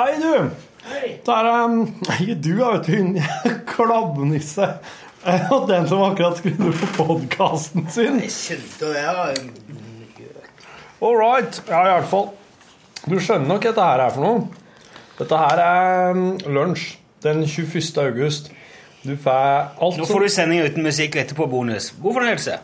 Hei, du. Hei. Det er um, Ikke du, da, vet du. Hun klabbnisse. Eh, Og den som akkurat skrudde på podkasten sin. Jeg Skjønte det, da. All right. Ja, i hvert fall. Du skjønner nok hva dette her er for noe. Dette her er um, lunsj den 21. august. Du får alt Nå får du sending uten musikk og etterpå bonus. God fornøyelse.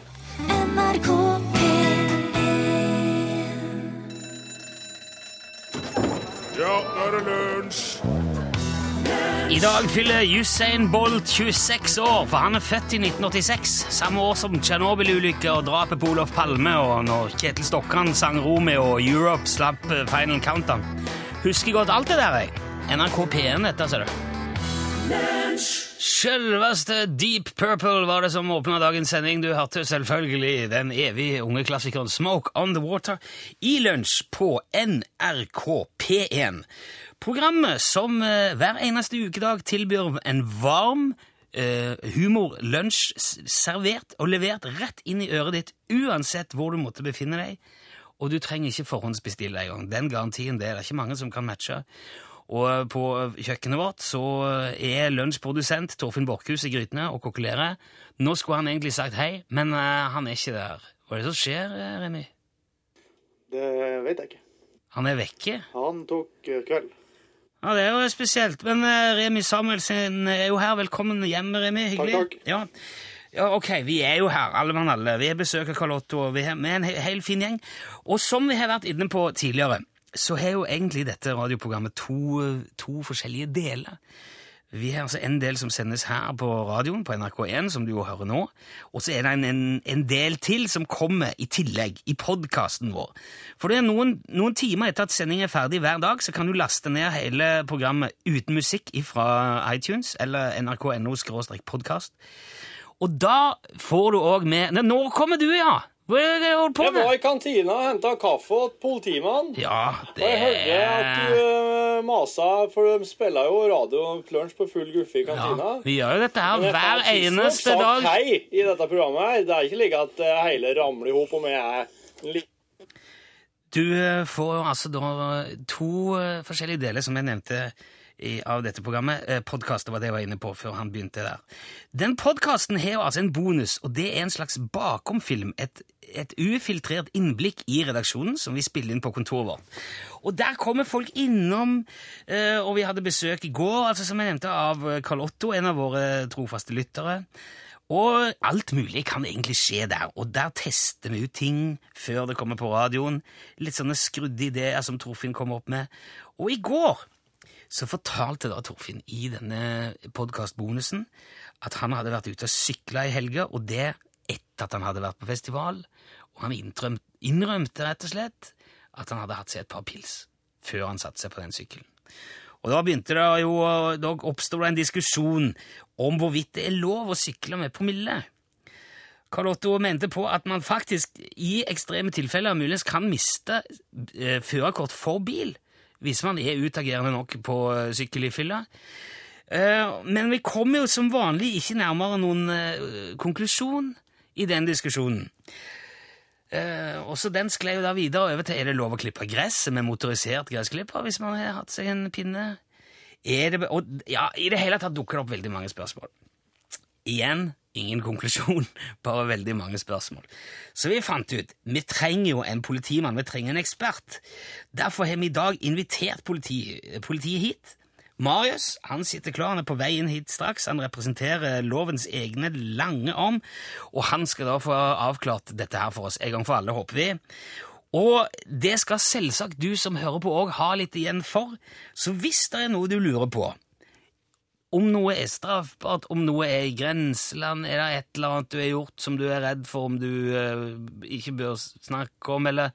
I dag fyller Usain Bolt 26 år, for han er født i 1986. Samme år som Tsjernobyl-ulykka og drapet på Olof Palme, og når Kjetil Stokkan sang Romeo og Europe slapp eh, Final Countdown. Husker godt alt det der, jeg. NRK P1, dette, ser du. Selveste Deep Purple var det som åpna dagens sending. Du hørte selvfølgelig den evig unge klassikeren Smoke on the Water i lunsj på NRK P1. Programmet som eh, hver eneste ukedag tilbyr en varm eh, humorlunsj servert og levert rett inn i øret ditt uansett hvor du måtte befinne deg. Og du trenger ikke forhåndsbestille engang. Den garantien det er det ikke mange som kan matche. Og på kjøkkenet vårt så er lunsjprodusent Torfinn Borchhus i grytene og kokulerer. Nå skulle han egentlig sagt hei, men uh, han er ikke der. Hva er det som skjer, eh, Remi? Det vet jeg ikke. Han er vekke? Han tok eh, kveld. Ja, det er jo spesielt. Men eh, Remi Samuelsen er jo her. Velkommen hjem, Remi. Hyggelig. Takk, takk. Ja. ja, ok, vi er jo her, alle mann alle. Vi har besøk av Carl Otto, og vi er med en he hel fin gjeng. Og som vi har vært inne på tidligere, så har jo egentlig dette radioprogrammet to, to forskjellige deler. Vi har altså en del som sendes her på radioen, på NRK1, som du jo hører nå. Og så er det en, en, del til som kommer i tillegg, i podkasten vår. For det er noen, noen timer etter at sendingen er ferdig hver dag, så kan du laste ned hele programmet uten musikk fra iTunes eller nrk.no-podkast. Og da får du òg med Nei, Nå kommer du, ja! Hva er det du holder på Jeg var i kantina og henta kaffe til politimannen. Ja, Og det jeg hørte at du masa, for de spiller jo radio lunsj på full guffe i kantina. ja, Vi gjør jo dette her hver eneste sagt dag. hei i dette programmet. her. Det er ikke like at uh, hele ramler i hop om jeg er Du eh, får altså da to eh, forskjellige deler, som jeg nevnte i, av dette programmet. Eh, Podkastet var det jeg var inne på før han begynte der. Den podkasten har altså en bonus, og det er en slags bakomfilm. Et, et ufiltrert innblikk i redaksjonen som vi spiller inn på kontoret vårt. Og der kommer folk innom, eh, og vi hadde besøk i går, altså som jeg nevnte, av Carl Otto, en av våre trofaste lyttere. Og alt mulig kan egentlig skje der, og der tester vi ut ting før det kommer på radioen. Litt sånne skrudde ideer som Torfinn kom opp med. Og i går så fortalte da Torfinn i denne podkastbonusen at han hadde vært ute og sykla i helga, og det etter at han hadde vært på festival. Og han innrømte, rett og slett at han hadde hatt seg et par pils før han satte seg på den sykkelen. Og da begynte det jo, da oppstod det en diskusjon om hvorvidt det er lov å sykle med promille. Karl Otto mente på at man faktisk i ekstreme tilfeller muligens kan miste eh, førerkort for bil hvis man er utagerende nok på eh, sykkel i fylla. Eh, men vi kommer jo som vanlig ikke nærmere noen eh, konklusjon i den diskusjonen. Eh, og så Den sklei jo da videre over til er det lov å klippe gresset med motorisert gressklipper hvis man har hatt seg en pinne. Det, og, ja, I det hele tatt dukker det opp veldig mange spørsmål. Igjen ingen konklusjon, bare veldig mange spørsmål. Så vi fant ut vi trenger jo en politimann, vi trenger en ekspert. Derfor har vi i dag invitert politi, politiet hit. Marius han sitter klar, han er på vei inn hit straks. Han representerer lovens egne lange arm, og han skal da få avklart dette her for oss en gang for alle, håper vi. Og det skal selvsagt du som hører på òg ha litt igjen for, så hvis det er noe du lurer på, om noe er straffbart, om noe er i grenseland, er det et eller annet du har gjort som du er redd for om du eh, ikke bør snakke om, eller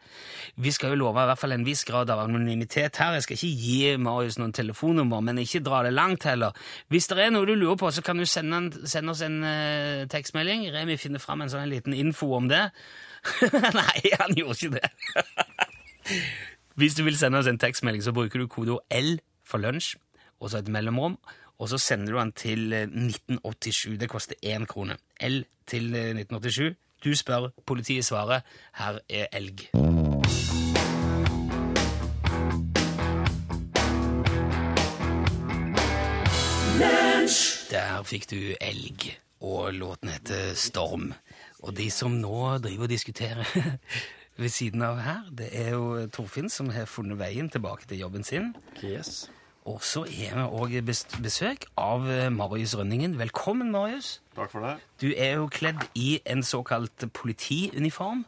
Vi skal jo love i hvert fall en viss grad av anonymitet her. Jeg skal ikke gi Marius noen telefonnummer, men ikke dra det langt heller. Hvis det er noe du lurer på, så kan du sende, en, sende oss en eh, tekstmelding. Remi finner fram en sånn liten info om det. Nei, han gjorde ikke det. Hvis du vil sende oss en tekstmelding, så bruker du kodeord L for lunsj, og så et mellomrom, og så sender du den til eh, 1987. Det koster én krone. L til eh, 1987. Du spør, politiet svarer. Her er elg. Der fikk du elg, og låten heter Storm. Og de som nå driver og diskuterer ved siden av her, det er jo Torfinn som har funnet veien tilbake til jobben sin. Yes. Og så er vi òg besøk av eh, Marius Rønningen. Velkommen, Marius. Takk for det. Du er jo kledd i en såkalt politiuniform.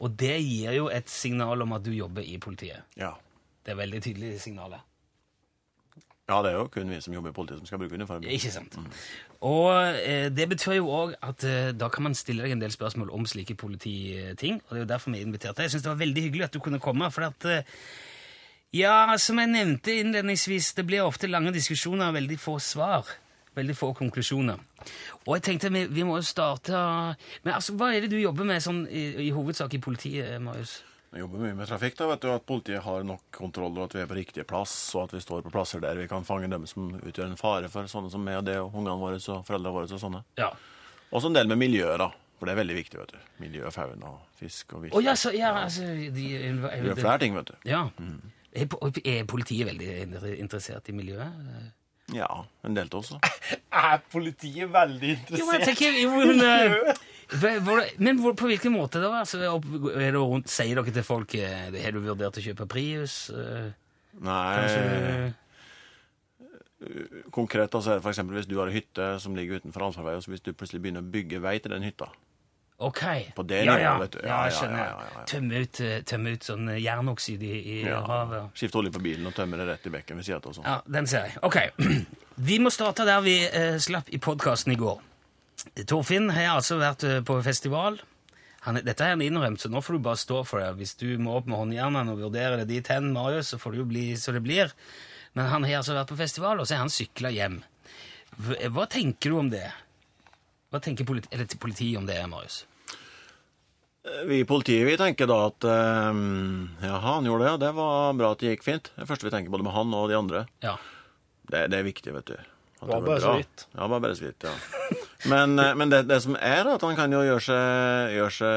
Og det gir jo et signal om at du jobber i politiet. Ja. Det er veldig tydelig signalet. ja, det er jo kun vi som jobber i politiet som skal bruke uniform. Ikke sant? Og eh, det betyr jo òg at eh, da kan man stille deg en del spørsmål om slike polititing. Og det er jo derfor vi inviterte deg. Jeg syns det var veldig hyggelig at du kunne komme. for at eh, ja, som jeg nevnte innledningsvis, det blir ofte lange diskusjoner og veldig få svar. Veldig få konklusjoner. Og jeg tenkte vi, vi må jo starte Men altså, hva er det du jobber med sånn i, i hovedsak i politiet, Marius? Vi jobber mye med trafikk, da, vet du, at politiet har nok kontroll, og at vi er på riktig plass, og at vi står på plasser der vi kan fange dem som utgjør en fare for sånne som meg og det, og ungene våre og foreldrene våre og sånne. Ja. Og så en del med miljøet, da. For det er veldig viktig, vet du. Miljø, fauna, fisk og vilt. Å ja, så, ja, altså de, Vi gjør flere ting, vet du. Ja. Er, er politiet veldig interessert i miljøet? Ja, en del til også. Er politiet veldig Jo, men miljøet? tenker jo, men, eh, hvor- men hvor, på hvilken måte da? Altså, er det rundt, sier dere til folk eh, Har du vurdert å kjøpe Prius? Eh, Nei, Kanskje konkret da, så er det for eksempel hvis du har en hytte som ligger utenfor ansvarvei, og så hvis du plutselig begynner å bygge vei til den hytta. Ok. På det ja, ja. vet du. Ja, jeg skjønner. ja, ja. Tømme ut, eh, tømme ut sånn eh, jernoksid i, i havet. Skifte olje på bilen og tømme det rett i bekken ved siden av. Ja, den ser jeg. Ok. Vi må starte der vi eh, slapp i podkasten i går. Torfinn har altså vært eh, på festival. Han, dette har han innrømt, så nå får du bare stå for det. Hvis du må opp med håndjernene og vurdere det dit hen, Marius, så får det jo bli så det blir. Men han har altså vært på festival, og så har han sykla hjem. Hva tenker du om det? Hva tenker politi eller politiet om det, Marius? Vi i politiet vi tenker da at eh, jaha, han gjorde det, det var bra at det gikk fint. Det det første vi tenker både med han og de andre. Ja. Det, det er viktig, vet du. At Var ble bare så vidt. Ja, var bare så vidt, ja. Men, eh, men det, det som er, da, at han kan jo gjøre seg, gjøre seg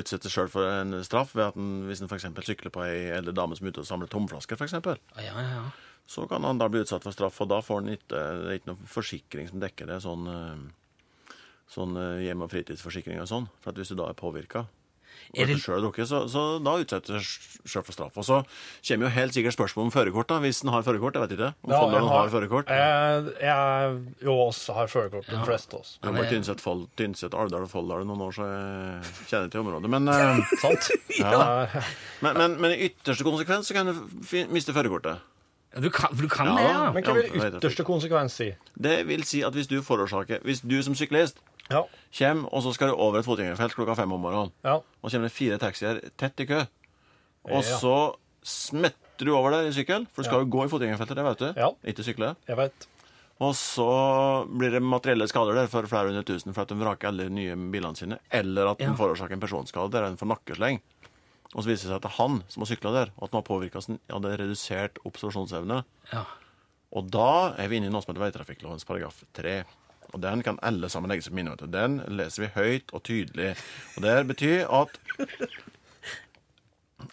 Utsette seg sjøl for en straff ved at han, hvis han f.eks. sykler på ei eldre dame som er ute og samler tomflasker, f.eks., Ja, ja, ja. Så kan han da bli utsatt for straff, og da får han ikke Det er ikke noen forsikring som dekker det. sånn... eh, Sånn eh, hjem- og fritidsforsikring og sånn. For at hvis du da er påvirka, og det- selv drukket, så, så da utsetter du seg sjøl for straff. Og så kommer jo helt sikkert spørsmål om førerkort, da, hvis en har førerkort. Jeg vet ikke. Om Ja, Folldalen har- har førerkort. Jeg, jeg jo også har førerkort, de fleste av oss. Jeg jobba i Tynset, Tynset, Alvdal og Folldal noen år, så jeg kjenner til området. Men, eh, Sant? ja. men, men, men i ytterste konsekvens så kan du miste førerkortet. Du kan, du kan Ja, det, ja? Men hva vil ytterste konsekvens si? Det vil si at hvis du forårsaker Hvis du som syklist Ja. kommer, og så skal du over et fotgjengerfelt klokka fem om morgenen, Ja. og kommer det fire taxier tett i kø, og Ja. så smetter du over der i sykkel, for du skal Ja. jo gå i fotgjengerfeltet, det vet du. Ja. Ikke sykle. Jeg vet. Og så blir det materielle skader der for flere hundre tusen for at de vraker alle de nye bilene sine, eller at de Ja. forårsaker en personskade der en får nakkesleng. Og så viser det seg at det er han som har sykla der, og at han har påvirka sin hadde det er redusert observasjonsevne. ja. Og da er vi inne i noe som heter veitrafikklovens paragraf 3. Og den kan alle sammen legge seg på minne. vet. Den leser vi høyt og tydelig. Og det betyr at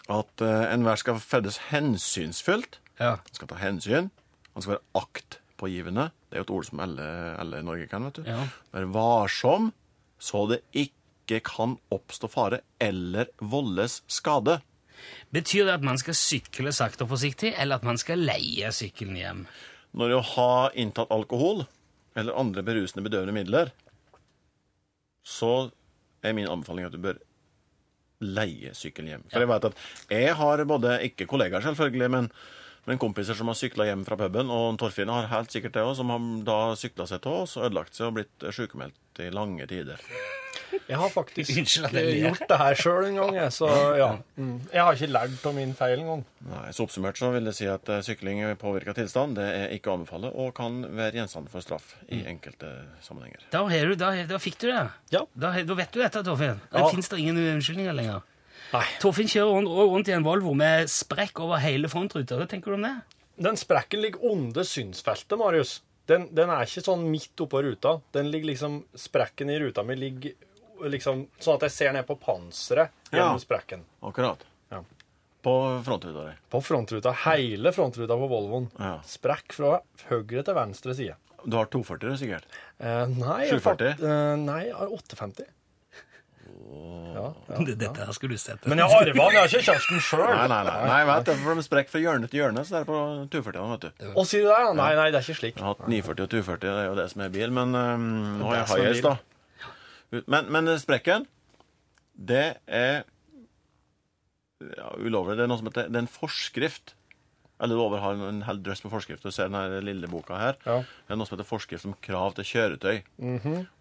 at uh, enhver skal ferdes hensynsfullt. ja. Han skal ta hensyn. Han skal være aktpågivende. Det er jo et ord som alle, alle i Norge kan. vet du. Ja. Være varsom, så det ikke kan oppstå fare eller voldes skade. Betyr det at man skal sykle sakte og forsiktig, eller at man skal leie sykkelen hjem? Når du har inntatt alkohol eller andre berusende bedøvende midler, så er min anbefaling at du bør leie sykkelen hjem. For jeg vet at jeg har både, ikke kollegaer selvfølgelig, men, men kompiser som har sykla hjem fra puben, og Torfinn har helt sikkert det òg, som har da sykla seg til oss og ødelagt seg og blitt sykemeldt i lange tider. Jeg har faktisk eh, gjort det her sjøl en gang, jeg, så ja. Mm. Jeg har ikke lært av min feil engang. Så Oppsummert så vil jeg si at eh, sykling i påvirka tilstand det er ikke å anbefale, og kan være gjenstand for straff i enkelte sammenhenger. Da, har du, da, da fikk du det. Ja. Da, da vet du dette, Torfinn. Da Ja. fins det ingen unnskyldninger lenger. Torfinn kjører rundt, rundt i en Volvo med sprekk over hele frontruta. Hva tenker du om det? Den sprekken ligger under synsfeltet, Marius. Den, den er ikke sånn midt oppå ruta. Den ligger liksom, Sprekken i ruta mi ligger liksom sånn at jeg ser ned på panseret gjennom Ja. sprekken. Akkurat. Ja. På frontruta di. På frontruta. Hele frontruta på Volvoen. Ja. Sprekk fra høyre til venstre side. Du har 240 sikkert? Eh, nei, jeg 740? fakt- eh, nei, jeg har 850. Ja, ja. Det- Dette her skulle du sett. Men jeg arva den, jeg har ikke kjøpt den sjøl. Nei, nei, nei. nei vet du, for de sprekker fra hjørne til hjørne, så det er på 240, vet du. Og sier du det? ja? Nei, nei, det er ikke slik. Jeg har hatt 940 og 240, det er jo det som er bil, men um, nå har jeg highest, da. Men, men sprekken, det er ja, ulovlig. Det er noe som heter det er en forskrift. Alle Over har en hel drøss med forskrift. Du ser denne lille boka her. Ja. Det er noe som heter forskrift om krav til kjøretøy.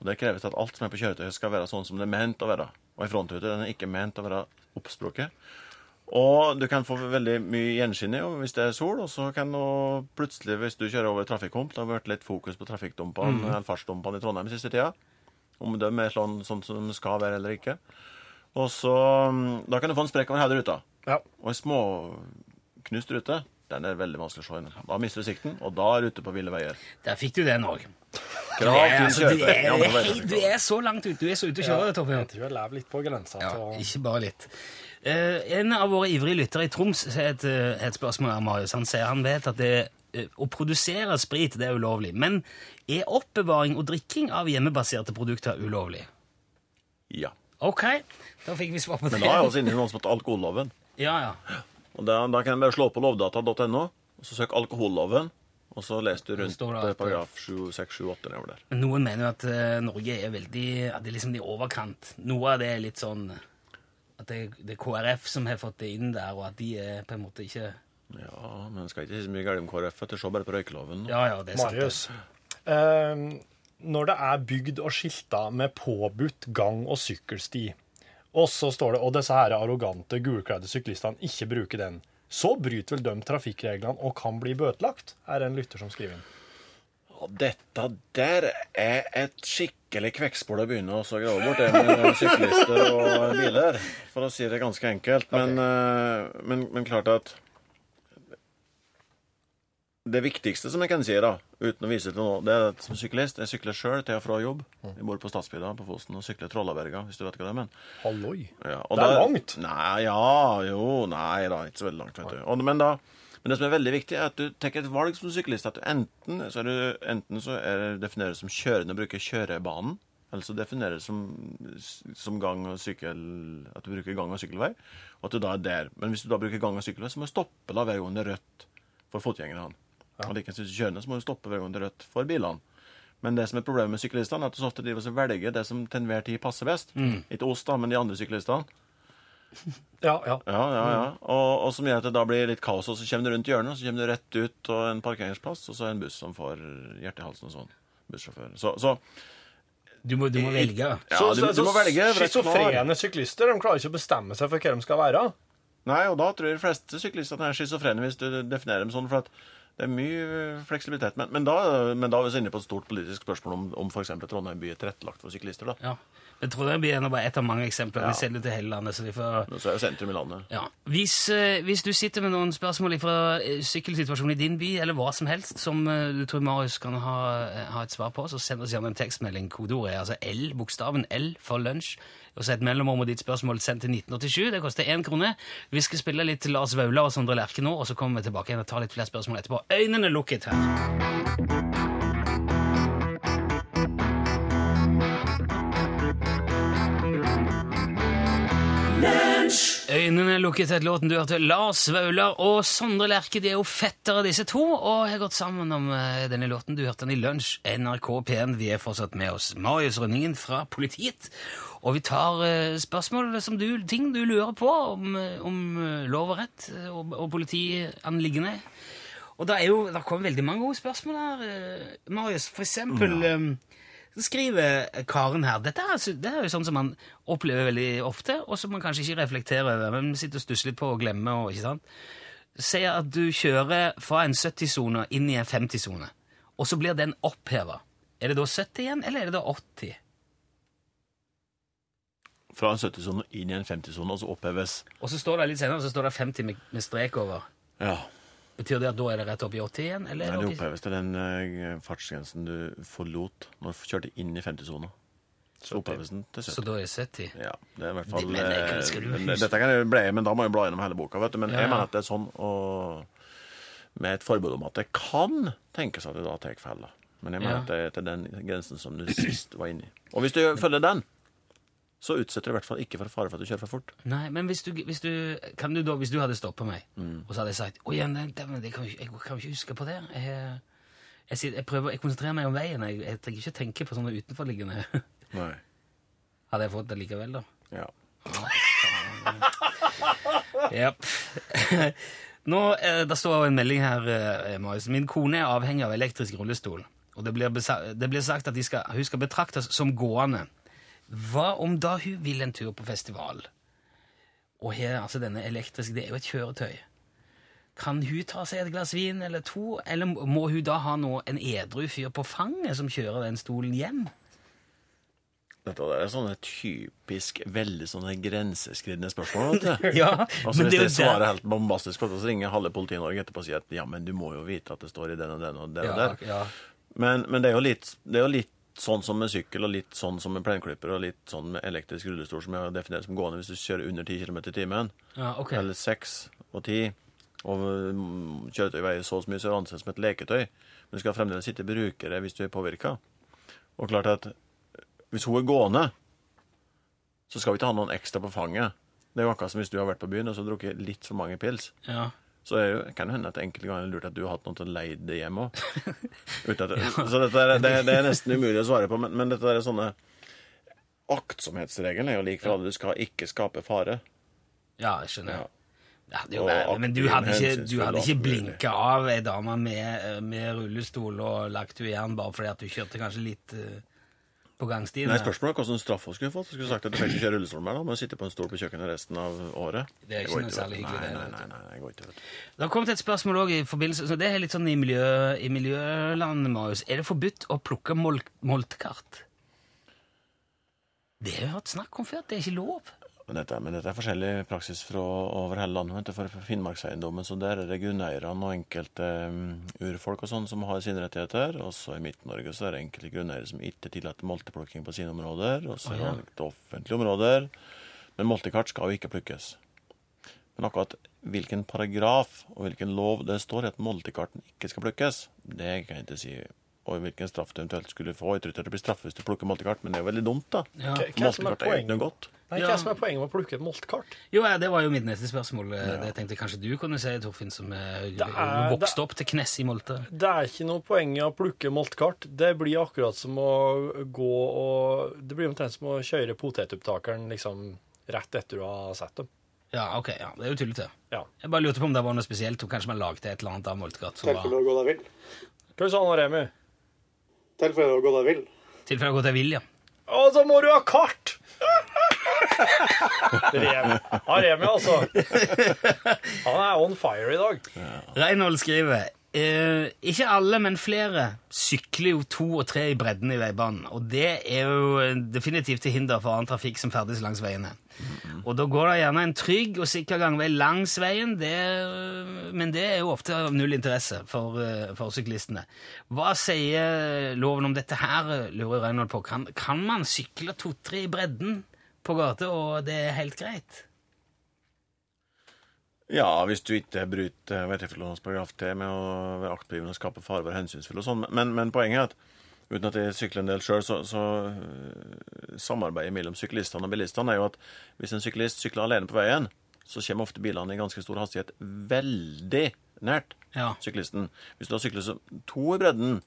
Og Det kreves at alt som er på kjøretøyet, skal være sånn som det er ment å være. Og i frontrute den er ikke ment å være oppsprukket. Og du kan få veldig mye gjenskinn i hvis det er sol, og så kan du plutselig, hvis du kjører over trafikkhump Det har vært litt fokus på trafikkdumpene, eller fartsdumpene i Trondheim siste tida. Om de er sånn, sånn som de skal være eller ikke. Og så mm, Da kan du få en sprekk over hele ruta. Ja. Og en småknust rute, den er veldig vanskelig å se inn. Da mister du sikten, og da er du ute på ville veier. Der fikk du den òg. Altså, du, er, det er du er så langt ute. Du er så ute å kjøre, Torbjørn. Jeg tror jeg lever litt på grensa Ja, ikke bare litt. Uh, en av våre ivrige lyttere i Troms har et, eh, et spørsmål her, Marius. Han sier han vet at det, uh, å produsere sprit det er ulovlig, men er oppbevaring og drikking av hjemmebaserte produkter ulovlig? Ja. Ok, da fikk vi svar på det. Men da er jeg også inne i noe som heter alkoholloven. Ja, ja. Og da, da kan jeg bare slå på lovdata.no, og så søk alkoholloven, og så leser du rundt det eh, paragraf 7, 6, 7, 8 nedover der. Men noen mener jo at eh, Norge er veldig At det er liksom i overkant. Noe av det er litt sånn At det, det er KrF som har fått det inn der, og at de er på en måte ikke Ja, men skal ikke si så mye galt om KrF, vet du. Se bare på røykeloven. Ja, ja, det er sant. Marius. Eh, når det er bygd og skilta med påbudt gang- og sykkelsti, og så står det og disse her arrogante, gulkledde syklistene ikke bruker den, så bryter vel de trafikkreglene og kan bli bøtelagt, er det en lytter som skriver inn. Og dette der er et skikkelig kvekkspor å begynne å grave bort, det med syklister og biler, for å si det ganske enkelt. Men, eh, men, men klart at det viktigste som jeg kan si, da, uten å vise til noe, det er at som syklist Jeg sykler sjøl til og fra jobb. Jeg bor på Stadsbygda på Fosen og sykler Trollaberga, hvis du vet hva det er. Men. Halloi. Ja, Det er der, langt. Nei, ja, jo, nei da, ikke så veldig langt, vet du. Og, men, da, men det som er veldig viktig, er at du tar et valg som syklist. At du enten så er du enten så er det defineres som kjørende og bruker kjørebanen, eller så defineres som, som gang og sykkel At du bruker gang- og sykkelvei, og at du da er der. Men hvis du da bruker gang- og sykkelvei, så må du stoppe da det er rødt for fotgjengerne. Og likeens kan synes kjørende, så må du stoppe hver gang er rødt for bilene. Men det som er problemet med syklistene, er at de så ofte driver og velger det som til enhver tid passer best. Ikke oss, da, men de andre syklistene. Ja, ja. Ja, ja, ja. Og, og som gjør at det da blir litt kaos, og så kommer du rundt hjørnet, og så kommer du rett ut og en parkeringsplass, og så er det en buss som får hjerte i halsen og sånn. Bussjåfør. Så, så Du må, du må velge. ja, du, du må velge. Schizofrene syklister de klarer ikke å bestemme seg for hva de skal være. Nei, og da tror jeg de fleste syklistene er schizofrene, hvis du definerer dem sånn. for at det er mye fleksibilitet. Men, men, da, men da er vi inne på et stort politisk spørsmål om, om f.eks. Trondheim by er tilrettelagt for syklister. da. Ja. Men Trondheim blir nå bare ett av mange eksempler. Ja. Vi selger til hele landet. så vi får... Så er jo sentrum i landet. Ja. Hvis, eh, hvis du sitter med noen spørsmål fra eh, sykkelsituasjonen i din by, eller hva som helst, som eh, du tror Marius kan ha, ha et svar på, så send oss gjerne en tekstmelding. Kodeordet er altså L, bokstaven L for lunsj. Og så et mellomrom og ditt spørsmål sendt til 1987. Det koster én krone. Vi skal spille litt Lars Vaular og Sondre Lerche nå, og så kommer vi tilbake igjen og tar litt flere spørsmål etterpå. Øynene lukket her. Øynene lukket etter låten du hørte. Lars Vaular og Sondre Lerche de er jo fettere, disse to, og har gått sammen om eh, denne låten. Du hørte den i Lunsj, NRK P1. Vi er fortsatt med oss. Marius Rønningen fra Politiet. Og vi tar eh, spørsmål som du, ting du lurer på om, eh, om lov og rett og, og politianliggende. Og det er jo, det kommer veldig mange gode spørsmål her, Marius. For eksempel eh, så skriver Karen her Dette er, det er jo sånn som man opplever veldig ofte, og som man kanskje ikke reflekterer over. Men sitter og stusser litt på og glemmer. Og, ikke sant? Sier at du kjører fra en 70-sone inn i en 50-sone, og så blir den oppheva. Er det da 70 igjen, eller er det da 80? Fra en 70-sone inn i en 50-sone, og så oppheves. Og så står det litt senere så står det 50 med, med strek over. Ja. Betyr det at da er det rett opp i 80 igjen? Eller Nei, det det 80? oppheves til den uh, fartsgrensen du forlot når du kjørte inn i 50-sona. Så oppheves den til Så da er det 70? Ja, det er i hvert fall Men det eh, men. Dette kan jeg ble, men da må jeg bla gjennom hele boka, vet du. Men Ja, jeg mener at det er sånn, og med et forbud om at det kan tenkes at det da tar fella. Men jeg mener Ja. at det er til den grensen som du sist var inne i. Og hvis du følger den, så utsetter du i hvert fall ikke for fare for at du kjører for fort. Nei, men hvis du, hvis du, kan du da, hvis du hadde stoppet meg, Mm. og så hadde jeg sagt Å, ja, nei, det, det kan jeg kan ikke huske på det. Jeg, jeg, jeg prøver, jeg konsentrerer meg om veien. Jeg, jeg trenger ikke tenke på sånne utenforliggende. Nei. Hadde jeg fått det likevel, da? Ja. Jepp. Nå, eh, Det står en melding her, eh, Marius. Min kone er avhengig av elektrisk rullestol. Og det blir, det blir sagt at de skal, hun skal betraktes som gående. Hva om da hun vil en tur på festival? Og her, altså denne elektriske, det er jo et kjøretøy. Kan hun ta seg et glass vin eller to, eller må hun da ha noe, en edru fyr på fanget som kjører den stolen hjem? Dette er sånne typisk veldig sånne grenseskridende spørsmål. Ja, Altså men Hvis det er jeg svarer helt bombastisk, så ringer halve politiet i Norge etterpå og sier at ja, men du må jo vite at det står i den og den og den og der. ja. Men, men det, er jo litt, det er jo litt sånn som med sykkel, og litt sånn som med plenklipper, og litt sånn med elektrisk rullestol, som jeg definerer som gående hvis du kjører under 10 km i timen. ja ok. Eller 6 og 10. Og mm, kjøretøy veier så mye, så er det ansett som et leketøy. Men du skal fremdeles ikke bruke det hvis du er påvirka. Og klart at hvis hun er gående, så skal vi ikke ha noen ekstra på fanget. Det er jo akkurat som hvis du har vært på byen og så drukket litt for mange pils. Ja. Så er jo, kan det hende at enkelte ganger er lurt at du har hatt noen til å leie det hjem òg. Så dette er, det, det er nesten umulig å svare på, men, men dette er sånne Aktsomhetsregelen er jo lik for alle. Du skal ikke skape fare. Ja, jeg skjønner. Ja. Ja, ærlig, men du hadde ikke, du hadde ikke blinka av ei dame med, med rullestol og lagt henne igjen bare fordi at du kjørte kanskje litt eh, på gangstien? Nei. Spørsmålet er slags straff hun skulle fått. Skulle sagt at du fikk ikke kjøre rullestol mer, da. Må sitte på en stol på kjøkkenet resten av året. Det er ikke noe særlig hyggelig, det, Nei, nei, nei, det går ikke, vet. Det har kommet et spørsmål også i forbindelse så Det er litt sånn i, miljø, i miljølandet, Marius. Er det forbudt å plukke mol moltkart? Det har jeg hørt snakk om før. Det er ikke lov. Men dette, men dette er forskjellig praksis fra over hele landet. For Finnmarkseiendommen så der er det grunneierne og enkelte um, urfolk og sånn som har sine rettigheter. Og så i Midt-Norge så er det enkelte grunneiere som ikke tillater molteplukking på sine områder. Og så er ja. det offentlige områder. Men moltekart skal jo ikke plukkes. Men akkurat hvilken paragraf og hvilken lov det står i at moltekarten ikke skal plukkes, det kan jeg ikke si. Og hvilken straff du eventuelt skulle få. Jeg tror ikke det blir straff hvis du plukker moltekart, men det er jo veldig dumt, da. Ja. Er er Moltekart er jo ikke noe godt. Hva er som er poenget med å plukke et moltkart? Jo, ja, Det var jo mitt neste spørsmål. Ja. Det tenkte jeg kanskje du kunne si, Torfinn, som er, er- vokste opp til knes i Molte. Det er ikke noe poeng i å plukke moltkart. Det blir akkurat som å gå og Det blir omtrent som å kjøre potetopptakeren liksom rett etter du har sett dem. Ja, ok, ja, Det er jo tullete. Ja. Jeg bare lurte på om det var noe spesielt, og kanskje man lagde et eller annet av moltkart. som Tilfelle du går deg vill. Hva sa han Remi? Tilfelle du går deg vill. tilfelle du går deg vill, ja. Å, da må du ha kart! Remi. Ja, altså. Han er on fire i dag. Reinhold skriver eh, Ikke alle, men flere sykler jo to og tre i bredden i veibanen. Og det er jo eh, definitivt til hinder for annen trafikk som ferdes langs veiene. Og da går det gjerne en trygg og sikker gangvei langs veien, det, men det er jo ofte av null interesse for, eh, for syklistene. Hva sier loven om dette her, lurer Reinhold på. Kan, kan man sykle to-tre i bredden på gata, og det er helt greit? Ja, hvis du ikke bryter vettregisterlovens paragraf T med å være aktpågivende og skape fare, være hensynsfull og sånn. Men, men poenget er at uten at jeg sykler en del sjøl, så, så øh, samarbeidet mellom syklistene og bilistene er jo at hvis en syklist sykler alene på veien, så kommer ofte bilene i ganske stor hastighet veldig nært Ja. syklisten. Hvis du da sykler så to i bredden,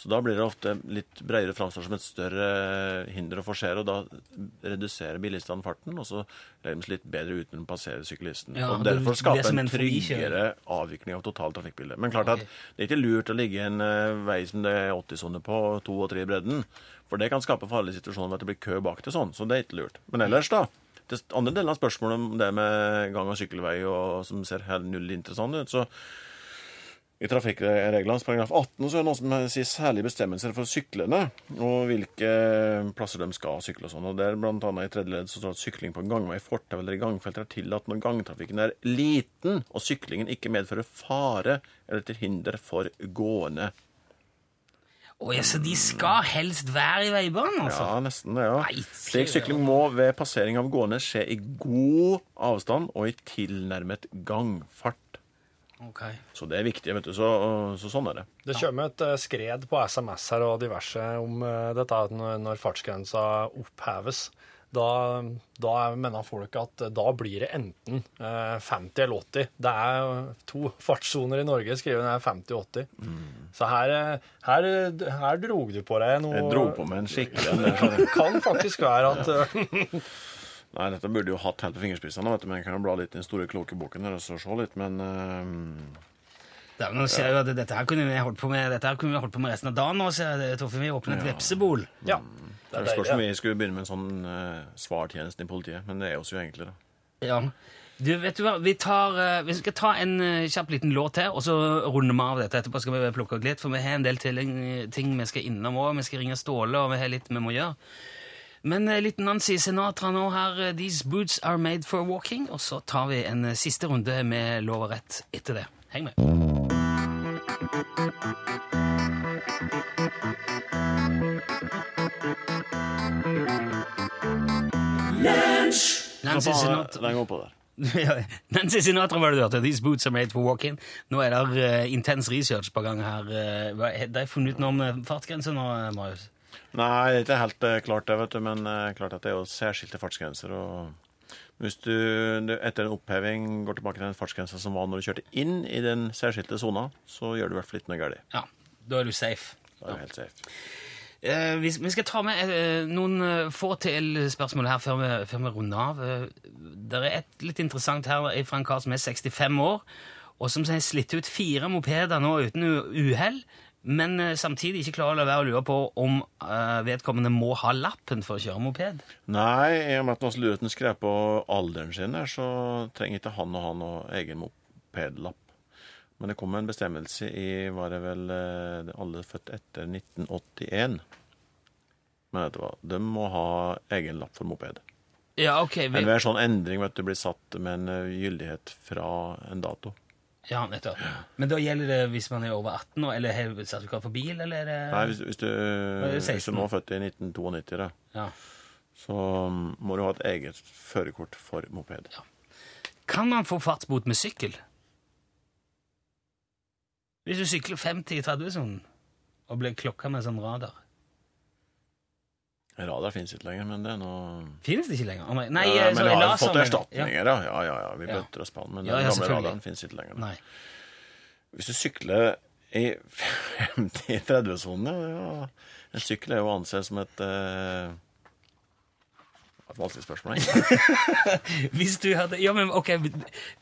så da blir det ofte litt bredere framstår som et større hinder å forsere, og da reduserer bilistene farten, og så seg litt bedre ut når de passerer syklisten. Ja, og derfor skape en tryggere avvikling av totalt trafikkbilde. Men klart at det er ikke lurt å ligge en eh, vei som det er 80-sone på, to og tre i bredden, for det kan skape farlige situasjoner ved at det blir kø bak til sånn, så det er ikke lurt. Men ellers, da. Det andre delen av spørsmålet om det med gang- og sykkelvei og som ser helt null interessant ut, så i trafikkreglenes paragraf 18 så er det noe som sier særlige bestemmelser for syklende, og hvilke plasser de skal sykle og sånn. Og der blant annet i tredje ledd så står det at sykling på gangvei, fortau eller i gangfelt er tillatt når gangtrafikken er liten, og syklingen ikke medfører fare eller til hinder for gående. Å ja, så de skal helst være i veibanen, altså? Ja, nesten det, ja. Nei, Slik sykling må ved passering av gående skje i god avstand og i tilnærmet gangfart. Ok. Så det er viktig, vet du. Så, så sånn er det. Det kommer et eh, skred på SMS her og diverse om eh, dette at når fartsgrensa oppheves. Da, da mener folk at da blir det enten eh, 50 eller 80. Det er to fartssoner i Norge, skriver den er 50 og 80. Så her, eh, her, her drog du på deg noe Jeg dro på meg en skikkelig en. Det. Kan faktisk være at eh, Nei, dette burde jo hatt helt på fingerspissene, vet du, men jeg kan jo bla litt i den store kloke boken her og se litt, men uh, da, nå ser jeg jo at dette her kunne vi holdt på med Dette her kunne vi holdt på med resten av dagen. Nå ser jeg tror Torfinn, vi åpner et vepsebol. Ja. Det Det er spørs om vi skulle begynne med en sånn uh, svartjeneste i politiet, men det er oss jo egentlig, da. Ja. Du, vet du hva, vi, tar, uh, vi skal ta en uh, kjapp liten låt til, og så runder vi av dette. Etterpå skal vi plukke opp litt, for vi har en del til, ting vi skal innom òg. Vi skal ringe Ståle, og vi har litt vi må gjøre. Men litt Nancy Sinatra nå her. eh, These boots are made for walking. Og så tar vi en eh, siste runde med lov og rett etter det. Heng med. Nancy Sinatra Nancy Sinatra var det du hørte. These boots are made for walking. Nå er det uh, intens research på gang her. Uh, har de funnet ut noe om fartsgrense nå, Marius? Nei, det er ikke helt eh, klart det, vet du, men eh, klart at det er jo særskilte fartsgrenser. og Hvis du, etter en oppheving går tilbake til den fartsgrensa som var når du kjørte inn i den særskilte sona, så gjør du i hvert fall ikke noe galt. Ja, da er du safe. Da er du helt safe. Eh, vi, vi skal ta med eh, noen eh, få til spørsmål her før vi, før vi runder av. Det er et litt interessant her fra en kar som er 65 år, og som har slitt ut fire mopeder nå uten uhell, men eh, samtidig ikke klarer å la være å lure på om eh, vedkommende må ha lappen for å kjøre moped. Nei, i og med at Lureten skrev på alderen sin her, så trenger ikke han å ha noen egen mopedlapp. Men det kom en bestemmelse i Var det vel eh, alle født etter 1981? Men vet du hva, de må ha egen lapp for moped. Ja, ok. Vi, Enhver sånn endring vet du, blir satt med en eh, gyldighet fra en dato. Ja, nettopp. Men da gjelder det hvis man er over 18 år, eller har sertifikat for bil, eller er det Nei, hvis, hvis, du, hvis du nå er født i 1992, da, ja. så mm, må du ha et eget førerkort for moped. Kan man få fartsbot med sykkel? Hvis du sykler 50 i 30-sonen og blir klokka med sånn radar. Radar finnes ikke lenger, men det er noe Finnes det ikke lenger? Oh, Nei, nei ja, men det vi har fått erstatninger, ja. Ja, ja, ja. Vi Ja. oss på den, men den gamle radaren finnes ikke lenger. Nei. Hvis du sykler i 50-30-sonen, ja, En sykkel er jo å anse som et eh, et vanskelig spørsmål. egentlig. Hvis du hadde Ja, men ok,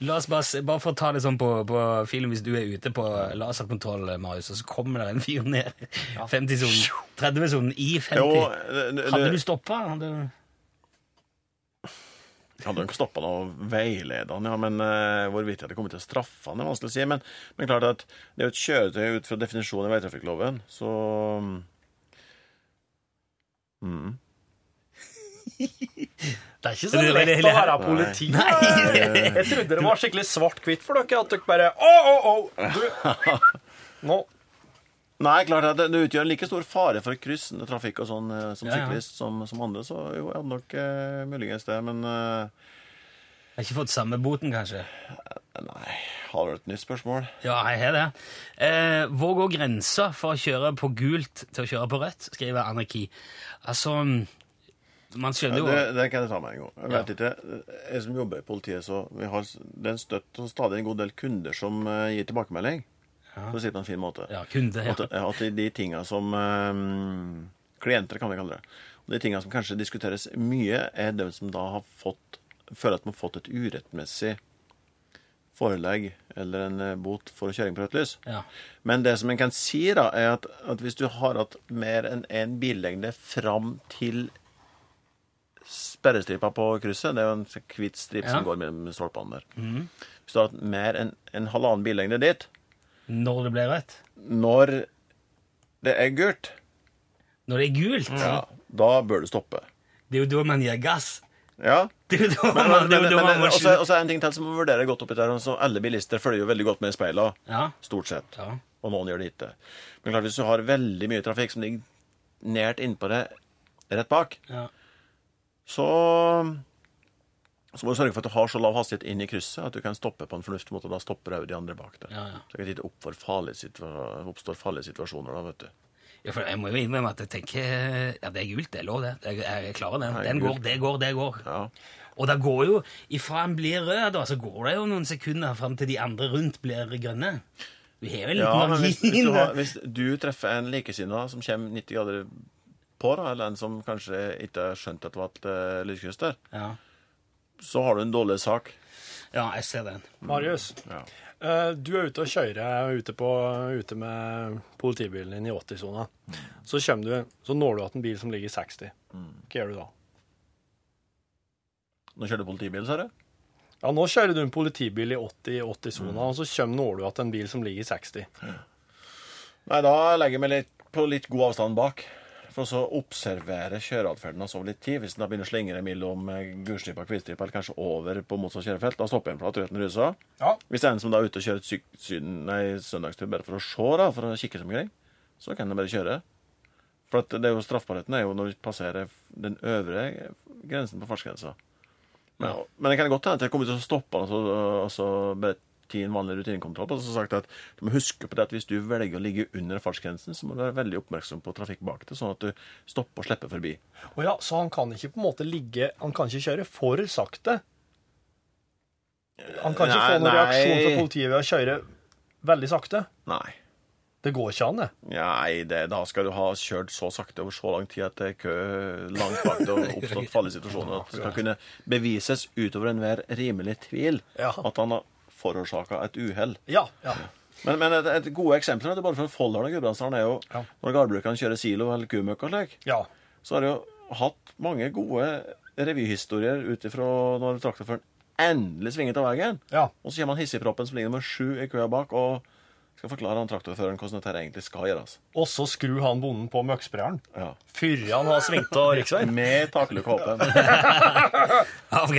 la oss bare, bare for å ta det sånn på, på film. Hvis du er ute på laserkontroll, Marius, og så kommer det en fyr ned 50-sonen, 30-sonen i 50 Jo, det, det, Hadde du stoppa? Hadde... hadde nok stoppa han og veileda han, ja, men uh, hvorvidt jeg hadde kommet til å straffe han, er vanskelig å si. Men, men klart at det er jo et kjøretøy ut fra definisjonen i veitrafikkloven, så mm. Det er ikke så lett å være politi. Nei. Jeg trodde det var skikkelig svart-hvitt for dere. At dere bare Å, å, å! Nå. Nei, klart at det, det utgjør en like stor fare for kryssende trafikk og sånn eh, som syklist som, som andre, så jo, jeg hadde nok eh, muligens det, men eh, Har ikke fått samme boten, kanskje? Nei, har du et nytt spørsmål? Ja, jeg har det. Eh, hvor går grensa for å kjøre på gult til å kjøre på rødt, skriver Anarki. Altså, man skjønner jo Det, det kan jeg ta meg en gang. Jeg Ja. vet ikke, jeg som jobber i politiet, så vi har det er en støtt og stadig en god del kunder som eh, gir tilbakemelding. For å si det på en fin måte. Ja, kunde, ja. At, at de, de tinga som um, Klienter, kan vi kalle det. Og de tinga som kanskje diskuteres mye, er de som da har fått føler at de har fått et urettmessig forelegg eller en eh, bot for kjøring på rødt lys. Ja. Men det som en kan si, da, er at, at hvis du har hatt mer enn én billengde fram til sperrestripa på krysset, det er jo en sånn hvit stripe Ja. som går mellom stolpene der Hvis du har hatt mer enn en halvannen billengde dit, Når det blir rødt. når det er gult, Når det er gult. ja, da bør du stoppe. Det er jo da man gir gass. Ja. Det er jo da man- men, det men, jo da man også, også er en ting til som må vurdere godt oppi der. Altså, alle bilister følger jo veldig godt med i speilene. Ja. Stort sett. Ja. Og noen gjør det ikke. Men klart, hvis du har veldig mye trafikk som ligger nært innpå deg rett bak, Ja. Så så må du sørge for at du har så lav hastighet inn i krysset at du kan stoppe på en fornuftig måte. og Da stopper òg de andre bak deg. Ja, ja. Så det ikke farlige, oppstår farlige situasjoner da, vet du. Ja, for jeg må jo innrømme at jeg tenker Ja, det er gult, det er lov, det. Jeg, jeg klarer den. det Den går, det går, det går. Ja. Og det går jo, ifra den blir rød, da, så går det jo noen sekunder fram til de andre rundt blir grønne. Vi har vel litt Ja, margin. hvis, hvis, du har, hvis du treffer en likesinna som kommer 90 grader på, da, eller en som kanskje ikke har skjønt at det var et uh, lyskryss Ja. så har du en dårlig sak. ja, jeg ser den. Marius, Ja. eh, du er ute og kjører ute, på, ute med politibilen din i 80-sona. Så, du, så når du at en bil som ligger i 60. Hva gjør du da? Nå kjører du politibil, sa du? Ja, Nå kjører du en politibil i 80-80-sona, og så kommer når du at en bil som ligger i 60. Nei, da legger jeg meg litt, på litt god avstand bak. For å observere kjøreatferden hans over litt tid. Hvis da begynner å slingre mellom eh, gulstripa og hvitstripa, eller kanskje over på motsatt kjørefelt, da stopper en for at røden ruser. Ja. Hvis det er en som da er ute og kjører et syk, nei, søndagstur bare for å se, da, for å kikke seg omkring, så kan jeg bare kjøre. For at det er jo straffbarheten er jo når du passerer den øvre grensen på fartsgrensa. Men, men det kan godt hende at jeg kommer til å stoppe han og så, og så bare ti en vanlig rutinekontroll. Og så sagt at du må huske på det at hvis du velger å ligge under fartsgrensen, så må du være veldig oppmerksom på trafikk bak deg, sånn at du stopper og slipper forbi. Å ja, så han kan ikke på en måte ligge Han kan ikke kjøre for sakte? Han kan ikke Nei, få noen reaksjon fra politiet ved å kjøre veldig sakte? Nei. Det går ikke an, det. Nei, det, da skal du ha kjørt så sakte over så lang tid at det er kø langt bak det og oppstått farlige situasjoner. At det skal kunne bevises utover enhver rimelig tvil Ja. at han har forårsaka et uhell. Ja. ja. Men, men et, et gode eksempler er bare fra Folldal og Gudbrandsdalen er jo Ja. når gardbrukerne kjører silo eller kumøkk og slik, ja. så har de jo hatt mange gode revyhistorier ut ifra når traktorføreren endelig svinger av veien. ja. Og så kommer han hissigproppen som ligger nummer sju i køa bak, og skal forklare han traktorføreren hvordan dette egentlig skal gjøres. Og så skrur han bonden på møkksprederen Ja. før han har svingt av riksveien. Med taklukke åpen. Ja, ok.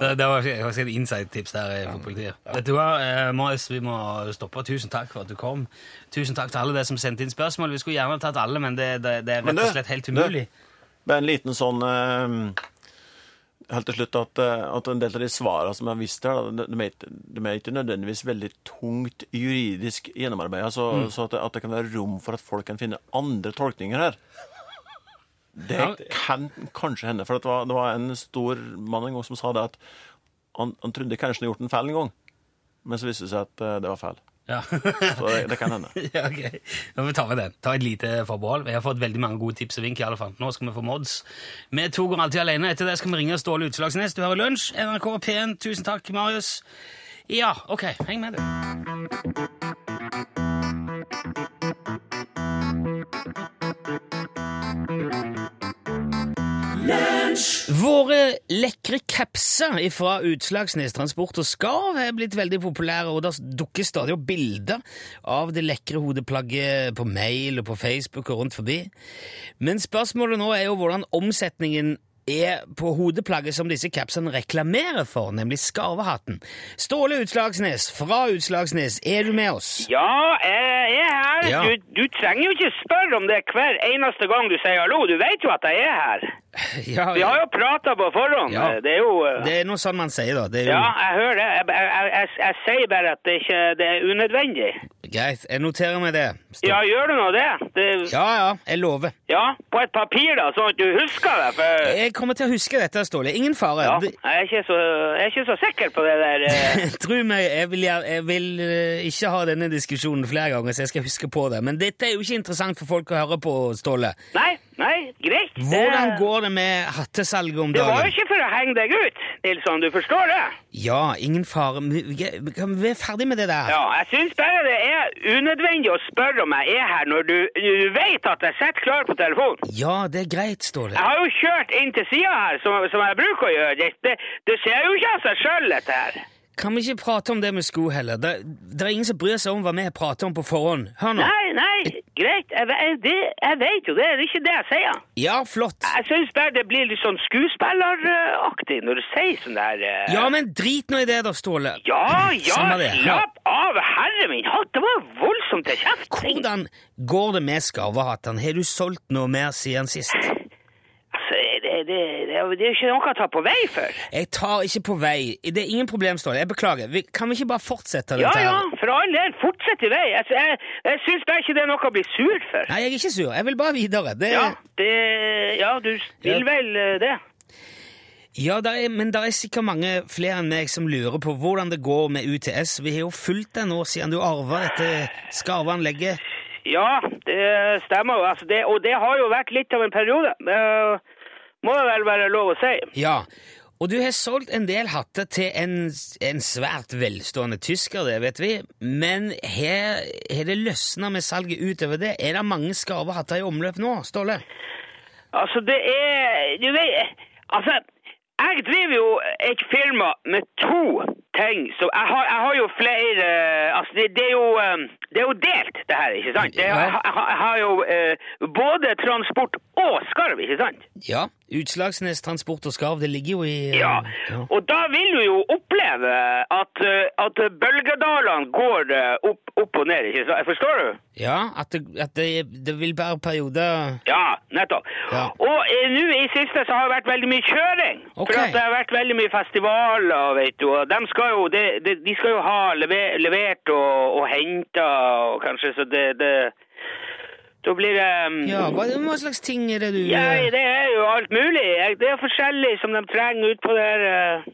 Det, det var et inside-tips der eh, for politiet. Vet du hva, eh, Marius, vi må stoppe. Tusen takk for at du kom. Tusen takk til alle dere som sendte inn spørsmål. Vi skulle gjerne tatt alle, men det, det, det er rett og slett helt umulig. er en liten sånn eh, Helt til slutt at, eh, at en del av de svarene som er vist her, de, er ikke, de er ikke nødvendigvis veldig tungt juridisk gjennomarbeida, så, Mm. så at, det, at det kan være rom for at folk kan finne andre tolkninger her. Det Ja. kan kanskje hende. For det var, det var en stor mann en gang som sa det at han, han trodde kanskje han hadde gjort en feil en gang, men så viste det seg at eh, det var feil. Ja. Så det, det kan hende. ja, ok. Må vi ta med den. Ta et lite forbehold. Vi har fått veldig mange gode tips og vink. i alle fall. Nå skal vi få mods. Vi to går alltid alene. Etter det skal vi ringe Ståle Utslagsnes. Du hører Lunsj, NRK P1. Tusen takk, Marius. Ja, ok. Heng med, du. Våre lekre capser fra Utslagsnes Transport og Skarv er blitt veldig populære, og det dukker stadig opp bilder av det lekre hodeplagget på mail og på Facebook og rundt forbi. Men spørsmålet nå er jo hvordan omsetningen er på hodeplagget som disse capsene reklamerer for, nemlig skarvehatten. Ståle Utslagsnes fra Utslagsnes, er du med oss? Ja, jeg er her. Ja. Du, du trenger jo ikke spørre om det hver eneste gang du sier hallo. Du vet jo at jeg er her. Ja, Vi har jo prata på forhånd. Det er jo uh, det er noe sånn man sier, da. Det jo Ja, jeg hører det. Jeg, jeg, jeg, jeg sier bare at det ikke det er unødvendig. greit. Jeg noterer meg det. Stopp. Ja, gjør du nå det? det ja, ja, jeg lover. ja, på et papir, da, sånn at du husker det. For Jeg kommer til å huske dette, Ståle. Ingen fare. ja, jeg, er ikke så, jeg er ikke så sikker på det der. Uh... Tro meg, jeg vil, jeg vil eh, ikke ha denne diskusjonen flere ganger, så jeg skal huske på det. Men dette er jo ikke interessant for folk å høre på, Ståle. Nei, nei, greit. Hvordan går det med hattesalget om dagen? Det var jo ikke for å henge deg ut, Nilsson. Du forstår det? Ja, ingen fare. Vi er kan vi være ferdig med det der? Ja, jeg syns bare det er unødvendig å spørre om jeg er her når du, du vet at jeg sitter klar på telefonen. Ja, det er greit, Ståle. Jeg har jo kjørt inn til sida her, som, som jeg bruker å gjøre. Det, det, det ser jo ikke av seg sjøl, dette her. Kan vi ikke prate om det med sko heller? Det, det er ingen som bryr seg om hva vi prater om på forhånd. Hør nå. Nei, nei, greit. Jeg, det, jeg vet jo det. Det er ikke det jeg sier. Ja, flott. Jeg syns bare det blir litt sånn skuespilleraktig når du sier sånn der uh... Ja, men drit nå i det, da, Ståle. Ja, ja, slapp av, herre min hatt. Det var voldsomt til kjeft. Hvordan går det med skarvehattene? Har du solgt noe mer siden sist? Altså, det, det, det, er jo ikke noe å ta på vei for. Jeg tar ikke på vei. Det er ingen problem, Ståle. Jeg beklager. Vi, kan vi ikke bare fortsette Ja, ja, for all del, fortsett i vei. Jeg, jeg jeg syns bare ikke det er noe å bli sur for. Nei, jeg er ikke sur. Jeg vil bare videre. Det, Ja, det, ja du vil Ja. vel eh, det. Ja, der er, men det er sikkert mange flere enn meg som lurer på hvordan det går med UTS. Vi har jo fulgt deg nå siden du arva dette skarveanlegget. Ja, det stemmer jo. Altså, det, og det har jo vært litt av en periode. Det må jeg vel være lov å si. Ja, og du har solgt en del hatter til en, en svært velstående tysker, det vet vi, men har har det løsna med salget utover det? Er det mange skarvehatter i omløp nå, Ståle? Altså, det er Du vet Altså, jeg driver jo et firma med to ting. Så jeg har, jeg har jo flere Altså, det, det, er jo, eh, det er jo delt, det her, ikke sant? Det, jeg, jeg, har- jeg har jo eh, både transport og skarv, ikke sant? Ja, Utslagsnes Transport og Skarv, det ligger jo i eh, Ja, ja. og da vil du jo oppleve at, eh, at bølgedalene går eh, opp, opp og ned, ikke sant? Forstår du? Ja, at det, at det, det vil være perioder Ja, nettopp. Ja. Og eh, nå i siste så har det vært veldig mye kjøring. Okay. For at det har vært veldig mye festivaler, vet du. Og de skal jo, de, de, de skal jo ha lever, levert og, og henta kanskje så det, det Da blir det um, Ja, hva, hva slags ting er det du ja, eh, det er jo alt mulig. Det er forskjellig som de trenger ut på der Uh,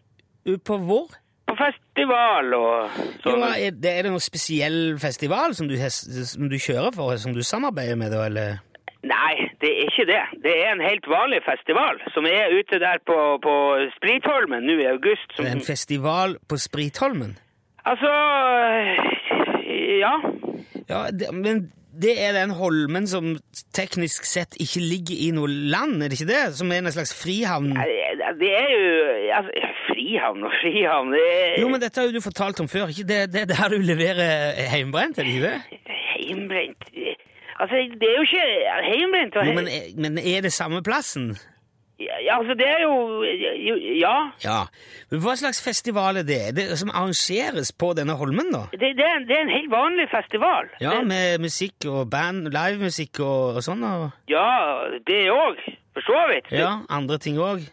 Ut på hvor? På festival og sånn. er, det, er det noen spesiell festival som du, som du kjører for, som du samarbeider med, da, eller? Nei, det er ikke det. Det er en helt vanlig festival som er ute der på, på Spritholmen nå i august. Som, Det en festival på Spritholmen? altså Ja. Ja, det, men det er den holmen som teknisk sett ikke ligger i noe land, er det ikke det? Som er en slags frihavn? Det er jo altså, Frihavn og frihavn det er Jo, men dette har jo du fortalt om før, ikke det? Det er der du leverer heimbrent, er det ikke det? Heimbrent Altså, det er jo ikke heimbrent og Jo, men, er- men er det samme plassen? Ja, altså, det er jo Ja. Ja. Men hva slags festival er det? Det som arrangeres på denne holmen, da? Det, det, er, en- det er en helt vanlig festival. Ja, det, med musikk og band, livemusikk og, og sånn? Og, ja, det òg. For så vidt. ja, andre ting òg?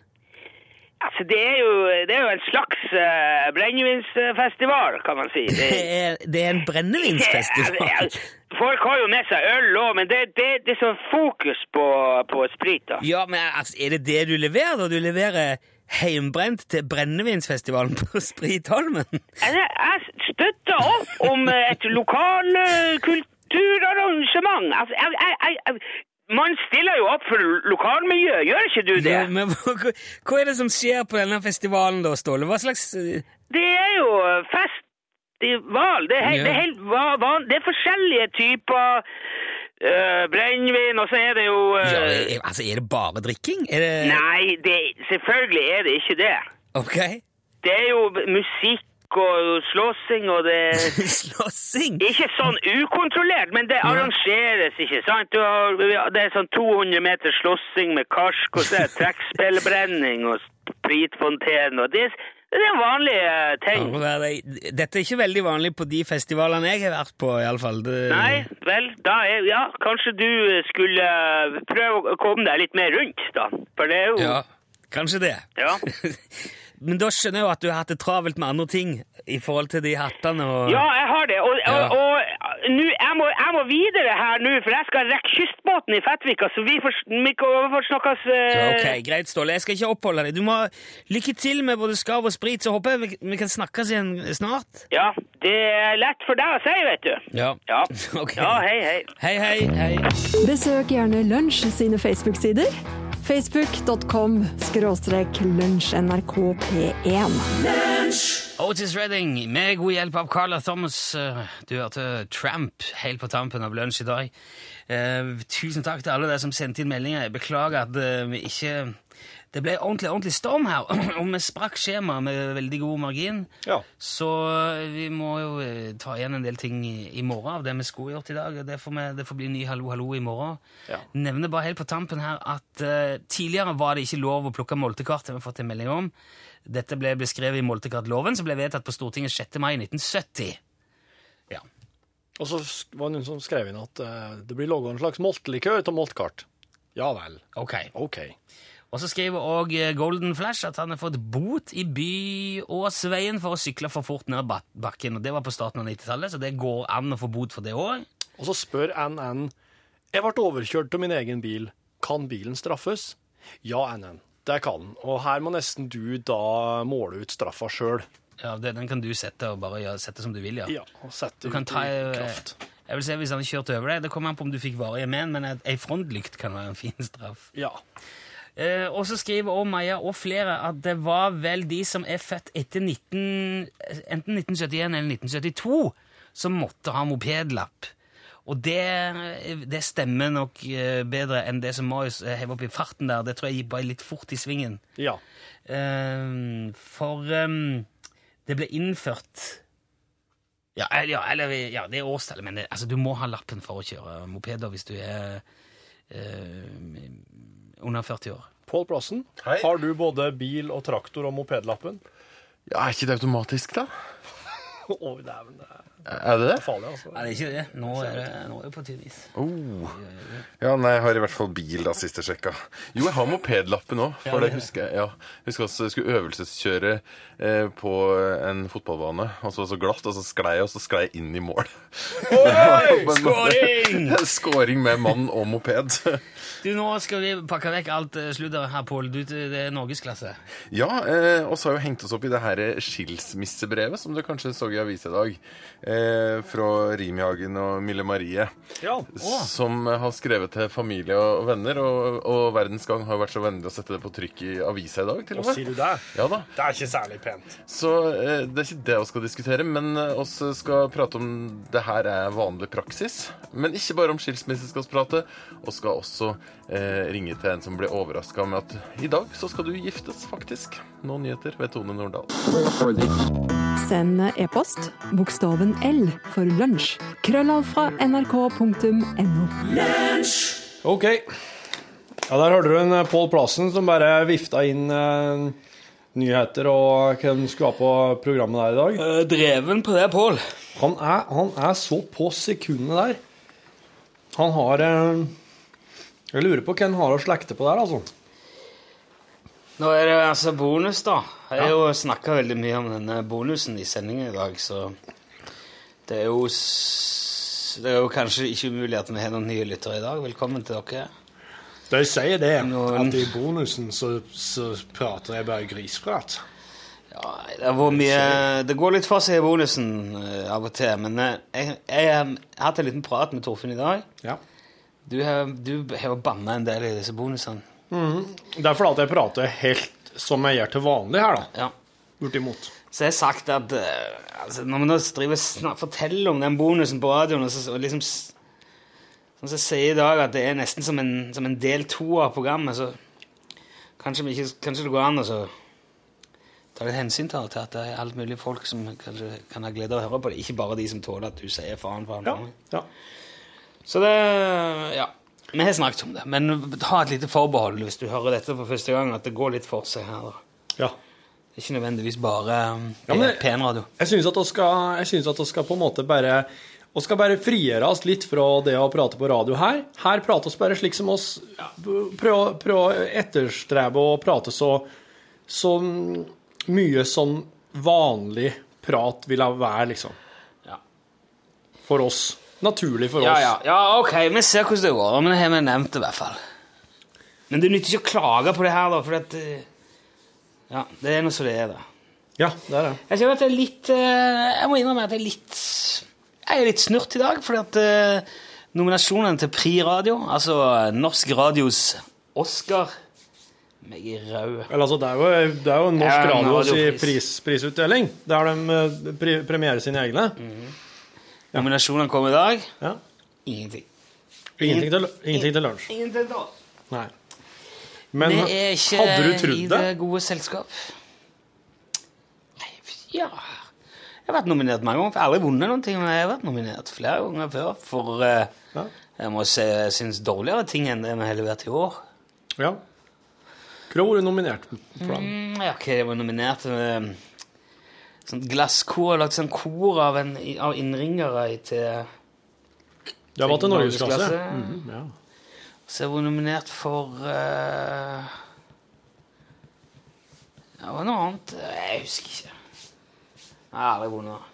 Altså, det er jo, det er jo en slags uh, brennevinsfestival, kan man si. Det, Det er, det er en brennevinsfestival? Ja, Folk har jo med seg øl òg, men det, det, det er sånn fokus på, på sprit, da. Ja, men altså, er det det du leverer, da? Du leverer heimbrent til brennevinsfestivalen på Spritholmen? Jeg, jeg støtter opp om et lokalkulturarrangement. Altså, jeg, jeg, jeg, jeg, man stiller jo opp for lokalmiljøet, gjør ikke du det? Ja, men hva, hva er det som skjer på denne festivalen, da, Ståle? Hva slags eh, Det er jo festival. Det er, helt, Ja. det er, helt det er forskjellige typer uh, brennevin, og så er det jo uh, ja, er, Altså, er det bare drikking? Det Nei, det, selvfølgelig er det ikke det. Ok. Det er jo musikk og slåssing og det Slåssing? Ikke sånn ukontrollert, men det arrangeres, ikke sant? Du har, det er sånn 200 meter slåssing med karsk, og så er det trekkspillbrenning og spritfontene, og det, det er vanlige ting. Ja, det- Dette er ikke veldig vanlig på de festivalene jeg har vært på, iallfall. Nei, vel, da er Ja, kanskje du skulle prøve å komme deg litt mer rundt, da. For det er jo Ja, kanskje det. Ja. Men da skjønner jeg jo at du har hatt det travelt med andre ting i forhold til de hattene og Ja, jeg har det. Og, Ja. og, og nå, jeg, må, jeg må videre her nå, for jeg skal rekke kystbåten i Fettvika, så vi får, vi får snakkes uh... Ja, Ok, Greit, Ståle. Jeg skal ikke oppholde deg. Du må ha lykke til med både skarv og sprit, så håper jeg vi, vi kan snakkes igjen snart. Ja, det er lett for deg å si, vet du. Ja. Ja. okay. Ja, hei, hei. Hei, hei, hei. Besøk gjerne Lunsj sine Facebook-sider. Facebook.com skråstrek lunsjnrkp1. Otis Redding med god hjelp av Carla Thomas. Eh, Du hørte Tramp helt på tampen av lunsj i dag. Eh, tusen takk til alle dere som sendte inn meldinger. Jeg beklager at eh, vi ikke Det ble ordentlig, ordentlig storm her, og vi sprakk skjemaet med veldig god margin. Ja. Så vi må jo eh, ta igjen en del ting i, i morgen av det vi skulle gjort i dag. og Det får, vi, det får bli ny Hallo, hallo i morgen. Ja. Nevner bare helt på tampen her at uh, tidligere var det ikke lov å plukke moltekart. Det har vi fått en melding om. Dette ble beskrevet i moltekartloven, som ble vedtatt på Stortinget 6. mai 1970. Ja. Og så var det noen som skrev inn at uh, det blir laga en slags moltelikør av moltkart. Ja vel. Ok. OK. Og så skriver òg Golden Flash at han har fått bot i Byåsveien for å sykle for fort ned bakken. og Det var på starten av 90-tallet, så det går an å få bot for det òg. Og så spør NN Jeg ble overkjørt av min egen bil. Kan bilen straffes? Ja, NN. Det kan den. Og her må nesten du da måle ut straffa sjøl. Ja, det, den kan du sette og bare ja, sette som du vil, ja. Ja, og sette Du kan ta i eh, kraft. Jeg vil se hvis han har kjørt over deg. Det kommer an på om du fikk varige men, men ei frontlykt kan være en fin straff. Ja. Eh, og så skriver også Maja og flere at det var vel de som er født etter 19, enten 1971 eller 1972, som måtte ha mopedlapp. Og det, det stemmer nok eh, bedre enn det som Marius eh, hev opp i farten der. Det tror jeg gikk bare litt fort i svingen. ja. Eh, for eh, det ble innført ja, eller- ja, eller, ja, det er årstallet, men det, altså, du må ha lappen for å kjøre mopeder hvis du er eh, under 40 år. Pål Plassen, Hei. har du både bil og traktor og mopedlappen? Ja, Er ikke det automatisk, da? Å, dæven, det Er det det? er farlig, altså. Nei, det er ikke det. Nå er det, nå er det på tynn is. Oh. Ja, nei, jeg har i hvert fall bil, da, siste sjekka. Jo, jeg har mopedlappen òg, for Ja, det det- husker jeg. Ja. Husker også jeg skulle øvelseskjøre eh, på en fotballbane, og så var det så glatt, og så sklei jeg, og så sklei jeg inn i mål. Skåring! Skåring med mann og moped. Du, nå skal vi pakke vekk alt eh, sludder her, Pål. Du, Det er norgesklasse. Ja, eh, og så har vi hengt oss opp i det her skilsmissebrevet, som du kanskje så i avisa i dag, eh, fra Rimihagen og Mille Marie. Ja. Som har skrevet til familie og venner, og, og Verdens Gang har vært så vennlig å sette det på trykk i avisa i dag, til Og og sier du det? Ja da. Det er ikke særlig pent. Så eh, det er ikke det vi skal diskutere, men vi oss skal prate om det her er vanlig praksis. Men ikke bare om skilsmisse skal vi prate, og skal også eh, ringe til en som ble overraska med at i dag så skal du giftes, faktisk. Nå nyheter ved Tone Nordahl. Send e-post bokstaven L for lunsj. Krøllav fra nrk.no. OK. Ja, Der hørte du en eh, Pål Plassen som bare vifta inn eh, nyheter og hvem skulle ha på programmet der i dag. Eh, dreven på det, Pål. Han er, han er så på sekundet der. Han har eh, Jeg lurer på hva han har å slekte på der, altså. Nå er det altså bonus, da. Jeg har jo snakka veldig mye om denne bonusen i sendingen i dag, så det er jo Det er jo kanskje ikke umulig at vi har noen nye lyttere i dag. Velkommen til dere. De sier det, Noen- at i bonusen så, så prater jeg bare grisprat. Ja, det, mye, det går litt for seg i bonusen eh, av og til, men eh, jeg, har hatt en liten prat med Torfinn i dag. Ja. Du har, du har jo banna en del i disse bonusene. Det er fordi jeg prater helt som jeg gjør til vanlig her, da. Ja. Bortimot. Så jeg har sagt at eh, altså, når vi nå driver forteller om den bonusen på radioen, og, så, og liksom Sånn som jeg sier i dag, at det er nesten som en, som en del to av programmet, så kanskje, ikke, kanskje det går an å ta litt hensyn til, at det er alt mulig folk som kanskje kan ha glede av å høre på det. Ikke bare de som tåler at du sier faen, faen, Ja. faen. ja. Så det Ja. Vi har snakket om det, men ha et lite forbehold hvis du hører dette for første gang, at det går litt for seg her. da. ja. Ikke nødvendigvis bare um, Ja, pen radio. Jeg syns at vi skal, at skal på en måte bare vi skal bare frigjøre oss litt fra det å prate på radio her. Her prater vi bare slik som oss prøver, prøver å etterstrebe å prate så, så mye som vanlig prat vil være, liksom. Ja. For oss. Naturlig for Ja, oss. ja, ja, ok, vi ser hvordan det går, men det har vi nevnt i hvert fall. Men det nytter ikke å klage på det her, da, for at eh, Ja, det er noe som det er, da. Ja, det er det. Jeg jeg er litt eh, Jeg må innrømme at jeg er litt Jeg er litt snurt i dag, fordi at eh, nominasjonene til Pri Radio, altså Norsk Radios Oscar Meg i. Eller, altså, det, er jo, det er jo Norsk Ja, Radios radiopris. pris, prisutdeling, der de eh, pri, premierer sine egne. Nominasjonene kom i dag. Ja. Ingenting. Ingenting, til, ingenting til lunsj. Ingenting da. Nei. Men Vi er ikke hadde du i trodd det det? gode selskap. Nei, Ja Jeg har vært nominert mange ganger. Jeg har aldri vunnet noen ting, men jeg har vært nominert flere ganger før for eh, Ja. jeg må si jeg syns dårligere ting enn det vi har levert i år. Ja. Hvor har vært nominert for den? Mm, ja, ok, jeg var nominert med sånn glasskor. Lagt sånn kor av, en, av innringere i- til Det har vært en norgesklasse. Norgesklasse. Mhm, ja. Så jeg var nominert for uh, Det var noe annet Jeg husker ikke. Jeg har aldri vunnet.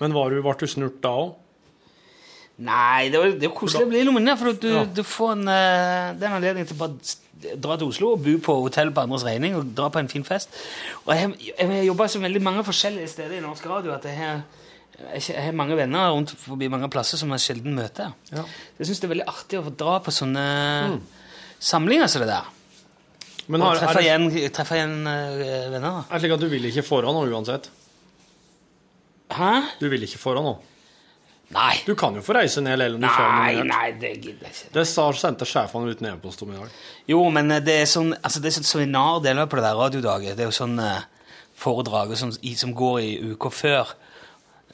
Men var du, ble du snurt da òg? Nei, det, var, det er jo koselig å bli nominert, for du, Ja. du får en, eh, det er til å bare dra til Oslo og bo på hotell på andres regning og dra på en fin fest. Og jeg har jobba så veldig mange forskjellige steder i norsk radio at jeg har, jeg har mange venner rundt forbi mange plasser som jeg sjelden møter. Ja. Jeg syns det er veldig artig å få dra på sånne samlinger som det der. Men Og har, er, treffe det, igjen, treffe igjen uh, venner. er det slik at du vil ikke foran nå uansett? Hæ? Du vil ikke foran nå? Nei. Du kan jo få reise ned er Nei, nominert. nei, det gidder jeg ikke. Det sa sendte sjefene ut en e-post om i dag. Jo, men eh, det er sånn altså det er sånn seminar på det der radiodaget. Det er jo sånn uh, foredrag og sånn, som går i uka før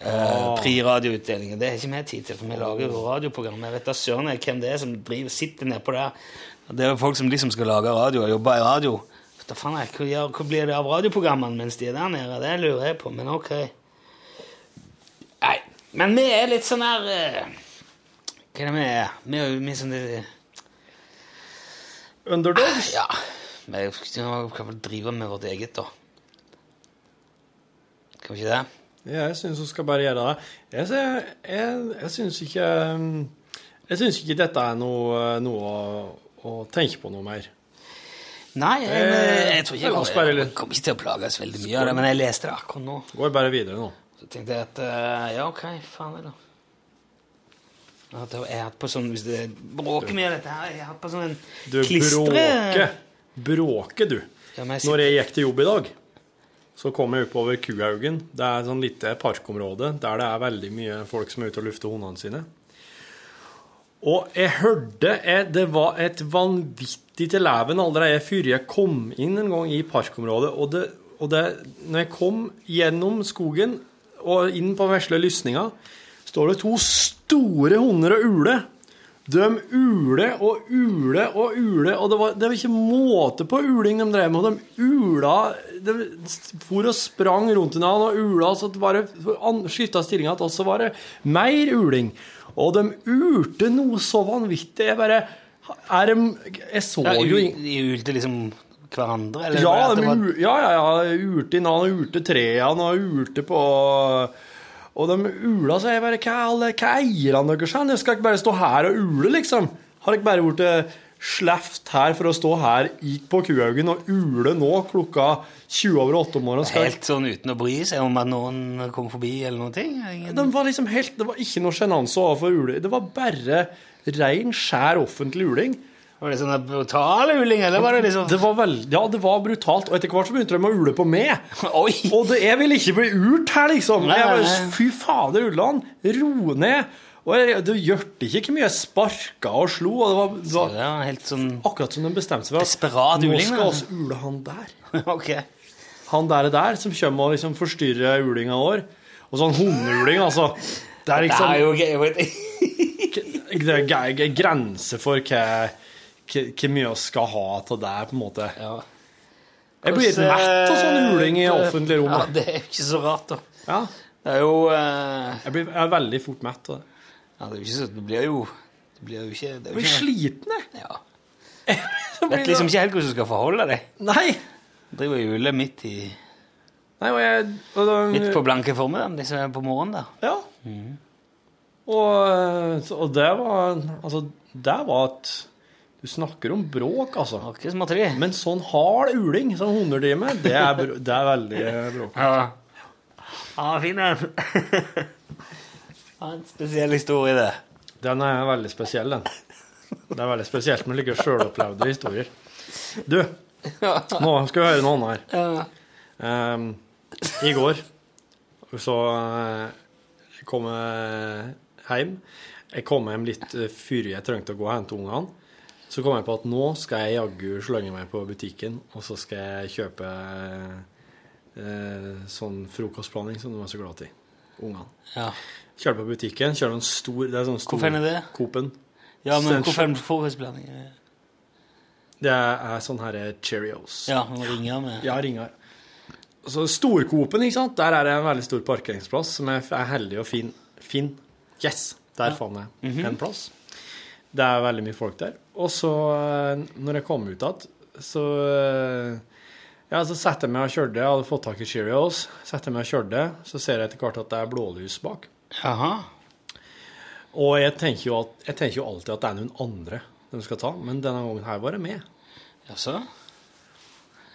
eh, pri-radioutdelingen. Det har ikke vi tid til, for vi lager jo radioprogram. Jeg vet da søren hvem det er som driver, sitter nedpå der. Det er jo folk som liksom skal lage radio og jobbe i radio. Da faen jeg, hva, hva blir det av radioprogrammene mens de er der nede? Det lurer jeg på, men ok. Nei, men vi er litt sånn her uh, Hva er det vi er? Vi er jo sånn det, Underdogs? ja, vi kan vel drive med vårt eget, da. Kan vi ikke det? Jeg syns hun skal bare gjøre det. Jeg, jeg, jeg, syns ikke Jeg syns ikke dette er noe, noe å, å tenke på noe mer. Nei, jeg, Eh, jeg, tror ikke jeg, bare jeg, kommer ikke til å plages veldig mye av det, men jeg leste det akkurat nå. Går bare videre nå. Så tenkte jeg at eh, ja, ok, faen det, da. Jeg har hatt på sånn Hvis det bråker mye av dette her Jeg har hatt på sånn en Du klistre... bråker. Bråker, du. Ja, Når jeg gikk til jobb i dag, så kom jeg oppover Kuhaugen. Det er et sånn lite parkområde der det er veldig mye folk som er ute og lufter hundene sine. Og jeg hørte jeg, Det var et vanvittig til leven allerede før jeg kom inn en gang i parkområdet. Og, det, og det, når jeg kom gjennom skogen og inn på vesle lysninga, står det to store hunder og uler. De uler og uler og uler, og det var, det var ikke måte på uling de drev med. De ula De for og sprang rundt hverandre og ula, så det bare skifta stillinga til oss, så var det mer uling. Og de urte noe så vanvittig. Jeg bare er de, Jeg så Ja, jo De ulte liksom hverandre? Eller ja, var ja, ja, ja. Urte i navn, urte trærne og urte på Og de ula så jeg bare Hva alle hva eier han deres? hen? Jeg skal ikke bare stå her og ule, liksom. Har ikke bare blitt sleft her for å stå her gikk på Kuhaugen og ule nå klokka 20 over 8 om morgenen? Skal... Helt sånn uten å bry seg om at noen kom forbi eller noen ting? Ingen... De var liksom helt, Det var ikke noe sjenanse overfor ule. Det var bare rein, skjær offentlig uling. Var det sånn brutal uling, eller var det liksom Det var vel, Ja, det var brutalt. Og etter hvert så begynte de å ule på meg. Oi! Og det, jeg ville ikke bli urt her, liksom. Nei, nei, nei. Fy fader, Ulland, ro ned. Og jeg, det hjalp ikke hvor mye jeg sparka og slo. Og det var, det var Ja, helt sånn akkurat som de bestemte seg for at Desperat nå uling, skal da. vi ule han der. okay. Han der er der som kommer og liksom forstyrrer ulinga vår. Og sånn hundeuling, altså. Det er Det liksom er jo gøy. Det er g- g- grenser for hva- hvor mye vi skal ha til det, på en måte. Ja. Jeg blir litt mett av sånn huling i offentlige rom. Ja, det er jo ikke så rart, da. Ja, Det er jo uh... jeg, blir, jeg er veldig fort mett av det. ja, det, er ikke så, det blir jo Det blir jo ikke det er Jeg blir sliten, jeg. ja. jeg Vet liksom ikke helt hvordan du skal forholde deg. Nei. Driver og juler midt, i, Nei, og jeg og da, midt på blanke formiddagen, liksom på morgenen der. Ja. Og, og det var Altså, det var et Du snakker om bråk, altså. Ikke småtteri. Men sånn hard uling som hunder driver med, det er, br- det er veldig bråk. Ja. Ja, fin den. Ja, en spesiell historie, det. Den er veldig spesiell, den. Det er veldig spesielt med like sjølopplevde historier. Du, nå skal vi høre noe annet her. Ja. Ehm, I går så eh, kom jeg hjem. Jeg kom hjem litt eh, før jeg trengte å gå og hente ungene. Så kom jeg på at nå skal jeg jaggu slønge meg på butikken, og så skal jeg kjøpe eh, sånn frokostblanding som de er så glad i, ungene. Ja. Kjører på butikken, kjører en stor Det er sånn stor Hvorfor er det? Coop-en. Ja, men Sen- hvorfor en frokostblanding? Det er sånn her Cheerios. Ja, og ringer med Ja, ringer. Så Storcoop-en, ikke sant? Der er det en veldig stor parkeringsplass som er, er heldig og fin. fin. Yes! Der fant jeg Mhm. en plass. Det er veldig mye folk der. Og så, eh, når jeg kom ut igjen, så eh, Ja, så setter jeg meg og kjørte. Jeg hadde fått tak i Cheerios. Setter jeg meg og kjørte, så ser jeg etter hvert at det er blålys bak. Jaha. Og jeg tenker, jo at, jeg tenker jo alltid at det er noen andre de skal ta, men denne gangen her var jeg med. Jaså?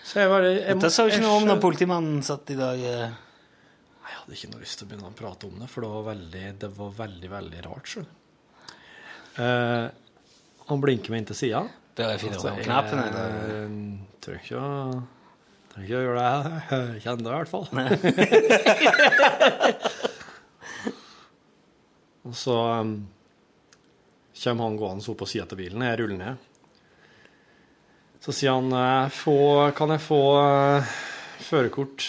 Så jeg bare jeg, Dette sa jo ikke noe om når politimannen satt i dag. eh. Jeg hadde ikke noe lyst til å begynne å prate om det, for det var veldig, det var veldig, veldig rart. Så. Eh, han blinker meg inn til sida. Der er finne Altså, fram knappen? jeg, eh, Trenger ikke å Trenger ikke å gjøre det. Jeg kjenner det i hvert fall. Og så um, kommer han gående opp på sida til bilen. Jeg ruller ned. Så sier han eh, få, Kan jeg få uh, førerkort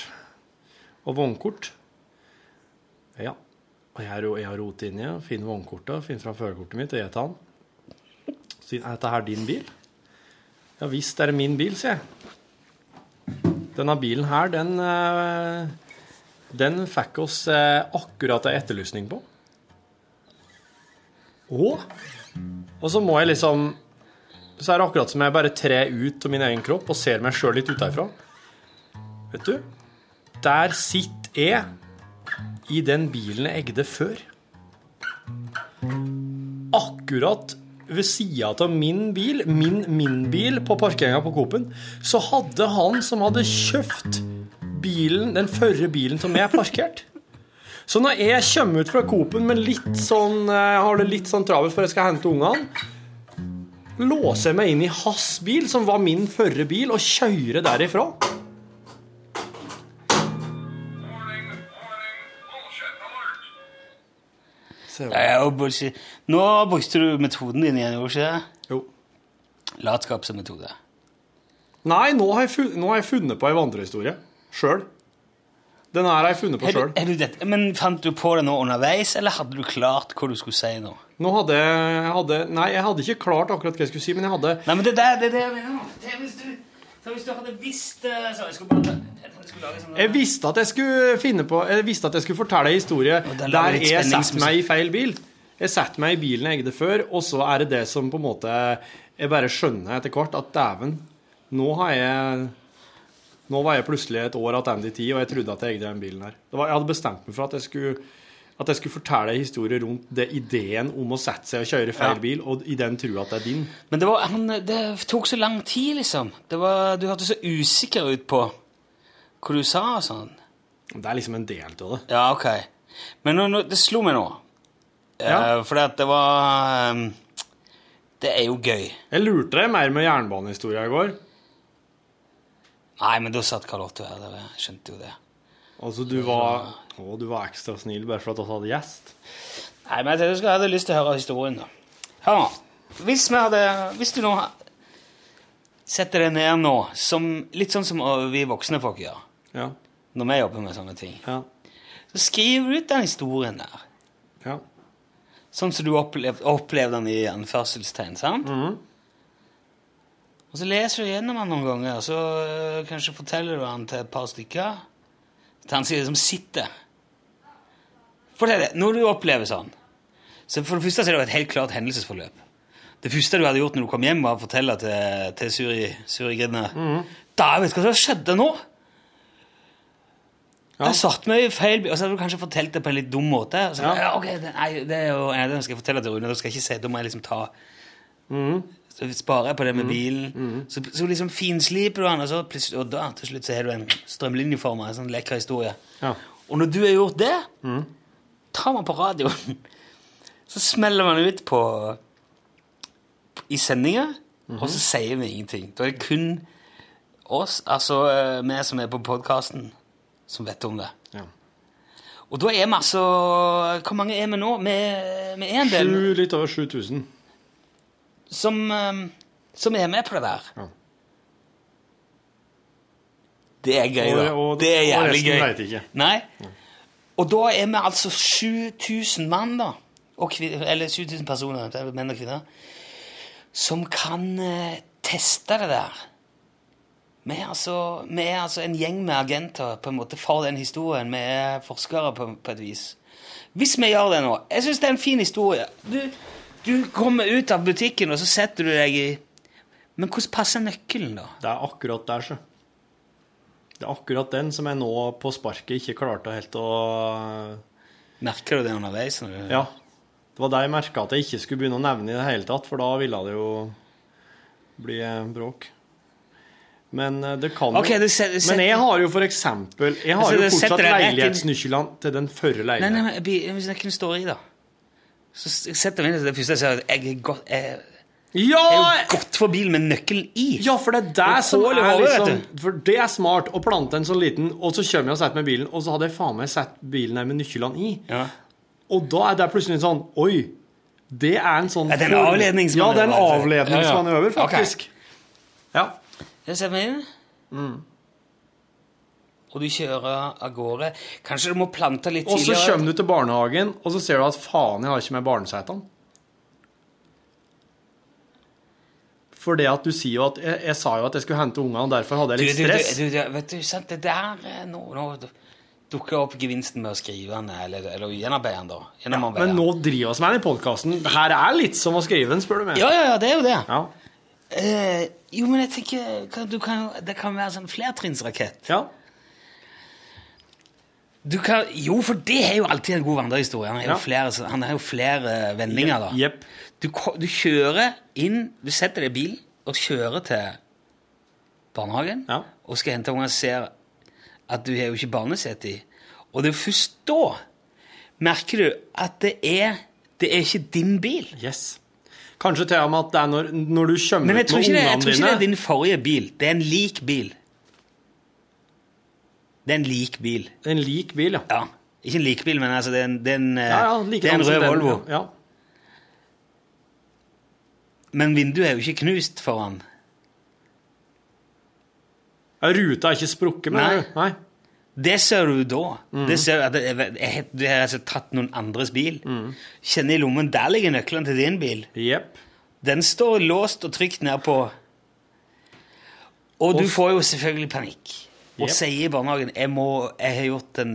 og vognkort? Og jeg, jeg har rotet inni finner vognkortet, finner fram førerkortet mitt og gir til han. Sier er dette her din bil? Ja visst er det min bil, sier jeg. Denne bilen her, den, eh, den fikk oss eh, akkurat ei etterlysning på. Å? Og så må jeg liksom Så er det akkurat som jeg bare trer ut av min egen kropp og ser meg sjøl litt utenfra. Vet du? Der sitter jeg i den bilen jeg eide før. Akkurat ved sida av min bil, min, min bil på parkeringa på Coop-en, så hadde han som hadde kjøpt bilen, den førre bilen til meg, parkert. Så når jeg kommer ut fra Coop-en med litt sånn, eh, jeg har det litt sånn travelt for jeg skal hente ungene, låser jeg meg inn i hans bil, som var min førre bil, og kjører derifra. Ja, ja, og bullshit. Nå brukte du metoden din igjen, gjorde du ikke det? Jo. Latskapsmetode. Nei, nå har jeg funnet, har jeg funnet på ei vandrehistorie. Sjøl. Den her har jeg funnet på Er sjøl. er det? Men Fant du på det nå underveis, eller hadde du klart hva du skulle si nå? Nå hadde jeg hadde, Nei, jeg hadde ikke klart akkurat hva jeg skulle si, men jeg hadde Nei, men det der, det er det jeg mener nå. Det er hvis du, så hvis du hadde visst eh, så Jeg skulle bare jeg skulle lage sånn Jeg visste at jeg skulle finne på Jeg visste at jeg skulle fortelle en historie der jeg satte meg i feil bil. Jeg satte meg i bilen jeg eide før, og så er det det som på en måte Jeg bare skjønner etter hvert at dæven, nå har jeg Nå var jeg plutselig et år tilbake i tid, og jeg trodde at jeg eide den bilen her. Det var, jeg hadde bestemt meg for at jeg skulle at jeg skulle fortelle en historie rundt det ideen om å sette seg og kjøre feil Ja. bil, og i den trua at det er din. Men det, var, han, det tok så lang tid, liksom. Det var, du hørtes så usikker ut på hva du sa og sånn. Det er liksom en del av det. Ja, ok. Men nå, nå, det slo meg nå. Ja. Uh, fordi at det var um, Det er jo gøy. Jeg lurte deg mer med jernbanehistoria i går. Nei, men da satt Karl Otto her. Jeg skjønte jo det. Altså, du var, å, du var ekstra snill bare for at vi hadde gjest. Nei, men jeg tenkte jeg hadde lyst til å høre historien, da. Hør nå. Hvis, vi hadde, hvis du nå setter deg ned nå, som, litt sånn som vi voksne folk gjør, Ja. når vi jobber med sånne ting, Ja. så skriver du ut den historien der. Ja. Sånn som du opplevde, opplevde den i anførselstegn, sant? Mhm. Og så leser du gjennom den noen ganger, og så øh, kanskje forteller du den til et par stykker. Han sier som sitter. Fortell det, når du opplever sånn. Så for det første så er det jo et helt klart hendelsesforløp. Det første du hadde gjort når du kom hjem, var å fortelle til, til Suri, Suri Gridne Da, vet du hva som skjedde nå? Ja. Jeg satt meg i feil og så hadde du kanskje fortalt det på en litt dum måte. Så, Ja. ja. ok, det, nei, det er jo, ja, det skal jeg fortelle til Rune, da skal jeg ikke si, da må jeg liksom ta Så sparer jeg på det med bilen. Så, så liksom finsliper du den, og så og da til slutt så har du en strømlinjeforma, en sånn lekker historie. Ja. Og når du har gjort det, tar man på radioen, så smeller man ut på i sendinger, og så sier vi ingenting. Da er det kun oss, altså eh, vi som er på podkasten, som vet om det. Ja. Og da er vi altså Hvor mange er vi nå? Vi, vi er en del Sju, litt over 7000. som eh, som er med på det der. Ja. Det er gøy, da. Og- og- det er jævlig gøy. vet ikke. Nei. Og da er vi altså 7000 mann, da. Eller 7000 personer, er menn og kvinner, som kan eh, teste det der. Vi er, altså, vi er altså en gjeng med agenter på en måte for den historien. Vi er forskere på, på et vis. Hvis vi gjør det nå Jeg syns det er en fin historie. Du, du kommer ut av butikken, og så setter du deg i Men hvordan passer nøkkelen, da? Det er akkurat der, så. Det er akkurat den som jeg nå på sparket ikke klarte helt å Merker du det underveis? Du... Ja. Det var det jeg merka at jeg ikke skulle begynne å nevne i det hele tatt, for da ville det jo bli eh, bråk. Men eh, det kan jo okay, Men jeg har jo for eksempel Jeg har Altså, jo fortsatt leilighetsnøklene til den førre Nei, nei, leiligheten. men jeg, hvis nøkkelen står i, da. Så setter jeg meg inn i det første jeg sier. at Jeg er godt, jeg, Ja! jeg er jo godt for bilen med nøkkelen i. Ja, for det er det som er liksom For det er smart å plante en sånn liten Og så kommer jeg og setter meg i bilen, og så hadde jeg faen meg satt bilen med nøklene i. Ja. Og da er det plutselig sånn Oi! Det er en sånn Er det en for- avledningsmanøver? Ja, det er en avledningsmanøver, faktisk. Okay. Ja. Jeg setter meg inn. Mm. Og du kjører av gårde. Kanskje du må plante litt tidligere. Og så kommer du til barnehagen, og så ser du at faen, jeg har ikke med barnesetene. For det at du sier jo at jeg, jeg sa jo at jeg skulle hente ungene, og derfor hadde jeg litt du, du, stress. du, du, vet du, sant, det der eh, Nå, nå dukker opp gevinsten med å skrive den, eller, eller gjenarbeide den, da. Ja, Men nå driver vi med den i podkasten. Her er litt som å skrive den, spør du meg. Ja, ja, ja, det er jo det. Ja. Eh, jo, men jeg tenker kan- du kan, Det kan være sånn flertrinnsrakett. ja. Du kan, jo, for det er jo alltid en god vandrehistorie. Han har jo Ja. flere, så- han har jo flere vendinger, da. Yep. Du, du kjører inn Du setter deg i bilen og kjører til barnehagen Ja. og skal hente ungene og ser at du har jo ikke barnesete i. Og det er først da merker du at det er Det er ikke din bil. Yes. Kanskje til og med at det er når, når du kommer Men jeg ut tror, ungene ikke det, jeg tror ikke det er din forrige bil. Det er en lik bil. Det er en lik bil. En lik bil, ja. Ja. Ikke en lik bil, men altså det er en, det er en, ja, Ja, like det er en rød Volvo. Ja. Men vinduet er jo ikke knust foran. Ja, Ruta er ikke sprukket, mener du? Nei. Det ser du da. Mm. Det ser du at jeg- Du har altså tatt noen andres bil. Mm. Kjenner i lommen, der ligger nøklene til din bil. Yep. Den står låst og trygt nedpå. Og du får jo selvfølgelig panikk. Og yep. sier i barnehagen jeg, må, 'Jeg har gjort en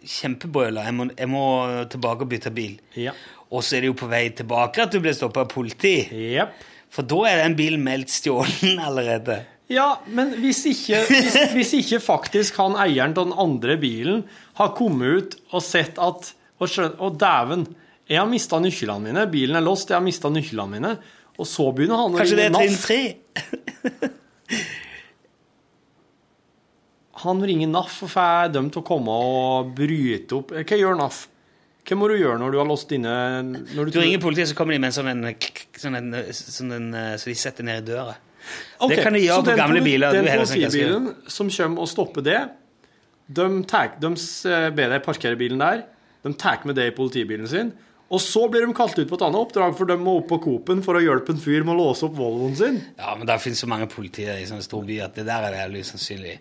kjempebrøler. Jeg jeg må tilbake og bytte bil.' Ja. Og så er det jo på vei tilbake at du blir stoppa av politi. Yep. For da er den bilen meldt stjålen allerede. Ja, men hvis ikke, hvis, hvis ikke faktisk han eieren av den andre bilen har kommet ut og sett at Og skjønt, å dæven, jeg har mista nøklene mine, bilen er låst, jeg har mista nøklene mine. Og så begynner han å Kanskje det er trinn tre? Han ringer NAF og får dem til å komme og bryte opp. Hva gjør NAF? Hva må du gjøre når du har låst inne Du ringer politiet, så kommer de med en sånn en, sånn en, sånn en Så de setter ned i døra. Okay, Det kan de gjøre på gamle biler, Den politibilen som kommer og stopper det, de, tar, de ber deg parkere bilen der. De tar med det i politibilen sin. Og så blir de kalt ut på et annet oppdrag, for de må opp på Coop-en for å hjelpe en fyr med å låse opp Volvoen sin. Ja, men det finnes så mange politier i sånne store byer at det der er veldig usannsynlig.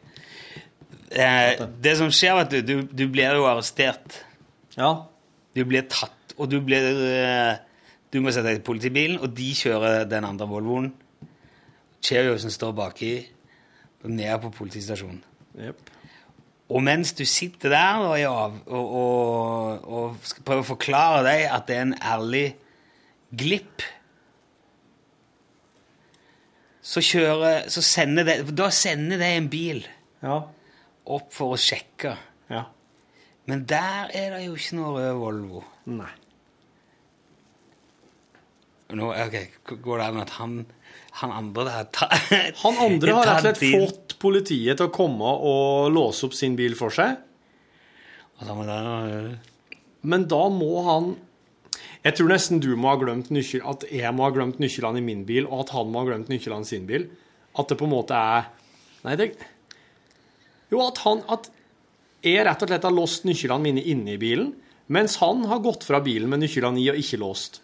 Eh, det som skjer, vet du, du, du blir jo arrestert. Ja. Du blir tatt, og du blir eh, Du må sette deg i politibilen, og de kjører den andre Volvoen. Cheerio står baki, ned på politistasjonen. Yep. Og mens du sitter der og, av, og, og, og skal prøve å forklare deg at det er en ærlig glipp Så kjører Så sender det Da sender det en bil Ja. Opp for å sjekke. Ja. Men der er det jo ikke noe rød Volvo. Nei. Nå, ok, Går det an at han, han andre der ta, Han andre har rett og slett din. fått politiet til å komme og låse opp sin bil for seg. Men da må han Jeg tror nesten du må ha glemt nøkkel, at jeg må ha glemt nøklene i min bil, og at han må ha glemt nøklene i sin bil. At det på en måte er Nei, det Jo, at han At jeg rett og slett har låst nøklene mine inne i bilen, mens han har gått fra bilen med nøklene i og ikke låst.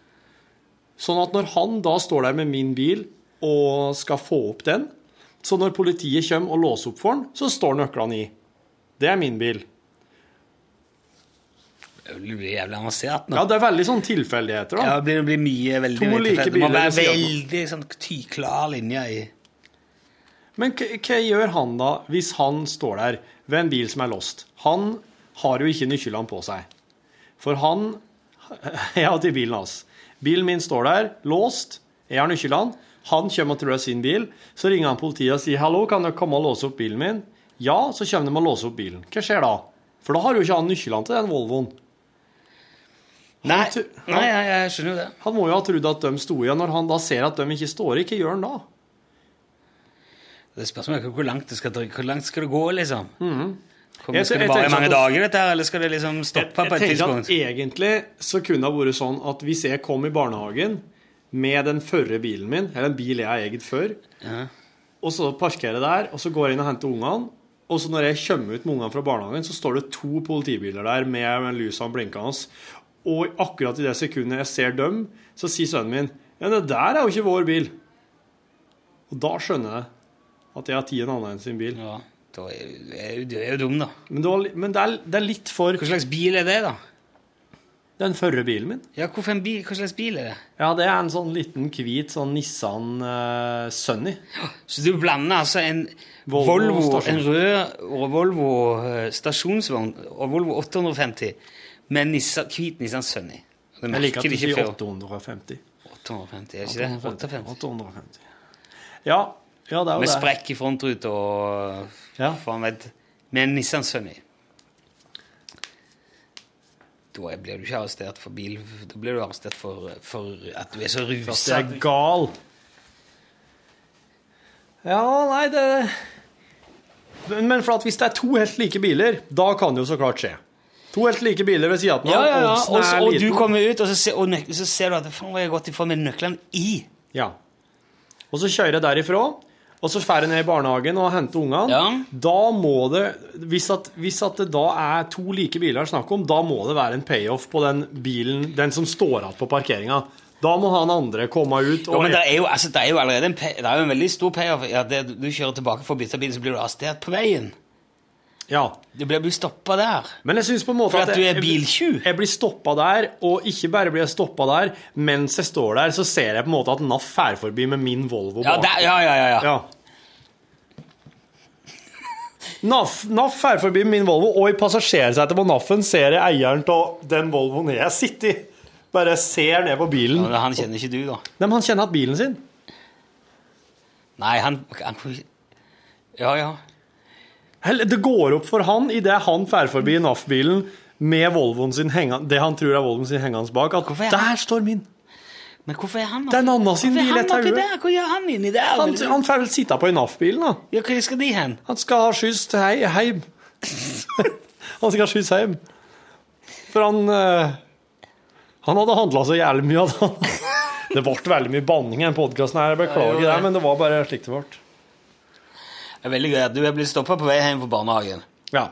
Sånn at når han da står der med min bil og skal få opp den. Så når politiet kommer og låser opp for den, så står nøklene i. Det er min bil. Det blir jævlig avansert nå. Ja, det er veldig sånn tilfeldigheter, da. Ja, det blir, mye veldig To like tilfeldig. Det må være veldig sånn ty, klar linje i Men hva, gjør han da, hvis han står der ved en bil som er låst? Han har jo ikke nøklene på seg. For han Jeg har til bilen hans. Bilen min står der, låst. Jeg har nøklene. Han kommer og tror det er sin bil. Så ringer han politiet og sier 'hallo, kan dere komme og låse opp bilen min'? Ja, så kommer de og låser opp bilen. Hva skjer da? For da har jo ikke han nøklene til den Volvoen. Nei, nei jeg, jeg skjønner jo det. Han må jo ha trodd at de sto igjen. Når han da ser at de ikke står i, hva gjør han da? Det spørs om hvor langt det skal, hvor langt skal det gå, liksom. Kommer- Mhm. Jeg- skal det vare i mange at- dager, dette her, eller skal det liksom stoppe på et tidspunkt? jeg tenker at egentlig så kunne det vært sånn at hvis jeg kom i barnehagen med den førre bilen min, eller en bil jeg har eid før, Ja. og så parkerer jeg der, og så går jeg inn og henter ungene, og så når jeg kommer ut med ungene fra barnehagen, så står det to politibiler der med, med lysene blinkende, og akkurat i det sekundet jeg ser dem, så sier sønnen min, ja, det der er jo ikke vår bil. Og da skjønner jeg at jeg har tatt en annen enn sin bil. Ja, da er, du er, jo- du er jo dum, da. Men, det, har, men det, er, det er litt for Hva slags bil er det, da? den førre bilen min. Ja, bil? Hva slags bil er det? Ja, det er en sånn liten hvit sånn Nissan uh, Sunny. Så du blander altså en Volvo Volvo, en rød Volvo eh, stasjonsvogn og Volvo 850 med Nissan, hvit Nissan Sunny. Jeg liker at du sier 850. 850, er ikke det? 850. 850. Ja, ja det er jo Med det. sprekk i frontruta og Ja. vet Med en Nissan Sunny. Da blir du ikke arrestert for bil. Da blir du arrestert for, for at du er så rusa. Du er gal. Ja, nei, det Men for at hvis det er to helt like biler, da kan det jo så klart skje. To helt like biler ved siden av Ja, ja, ja. Og, så- og du kommer ut, og så ser, og nøk, så ser du at faen, hvor jeg har gått ifra med nøklene i. Ja. Og så kjører jeg derifra, og så drar jeg ned i barnehagen og henter ungene. Ja. Da må det hvis, at, hvis at det da er to like biler er snakk om, da må det være en payoff på den bilen, den som står igjen på parkeringa. Da må han andre komme ut Jo, men det er jo, altså, det er jo allerede en, pay, det er jo en veldig stor payoff. Ja, det, du kjører tilbake for å bytte bil, så blir du arrestert på veien. Ja. Du blir, stoppa der. Men jeg synes på en måte For at du er biltjuv? Jeg blir stoppa der, og ikke bare blir jeg stoppa der, mens jeg står der, så ser jeg på en måte at NAF fer forbi med min Volvo Ja, der, ja, ja, ja. ja. Ja. NAF, NAF fer forbi med min Volvo, og i passasjersetet på NAF-en ser jeg eieren av den Volvoen jeg sitter i. Bare ser ned på bilen. Men Han kjenner ikke du, da. Nei, men han kjenner at bilen sin. Nei, han, han Ja, ja. Det går opp for han idet han drar forbi NAF-bilen med Volvoen sin hengende, det han tror er Volvoen sin hengende bak, at er der står min. Men hvorfor er han Det er en annen sin bil? Hva gjør han inni der? Han, han får vel sitte på i NAF-bilen, da. Ja, Hvor skal de hen? Han skal ha skyss til hei, heim. han skal ha skyss hjem. For han uh, Han hadde handla så jævlig mye at han Det ble veldig mye banning i den podkasten her, jeg beklager det, men det var bare slik det ble. Det er veldig gøy at du er blitt stoppa på vei hjem fra barnehagen. Ja.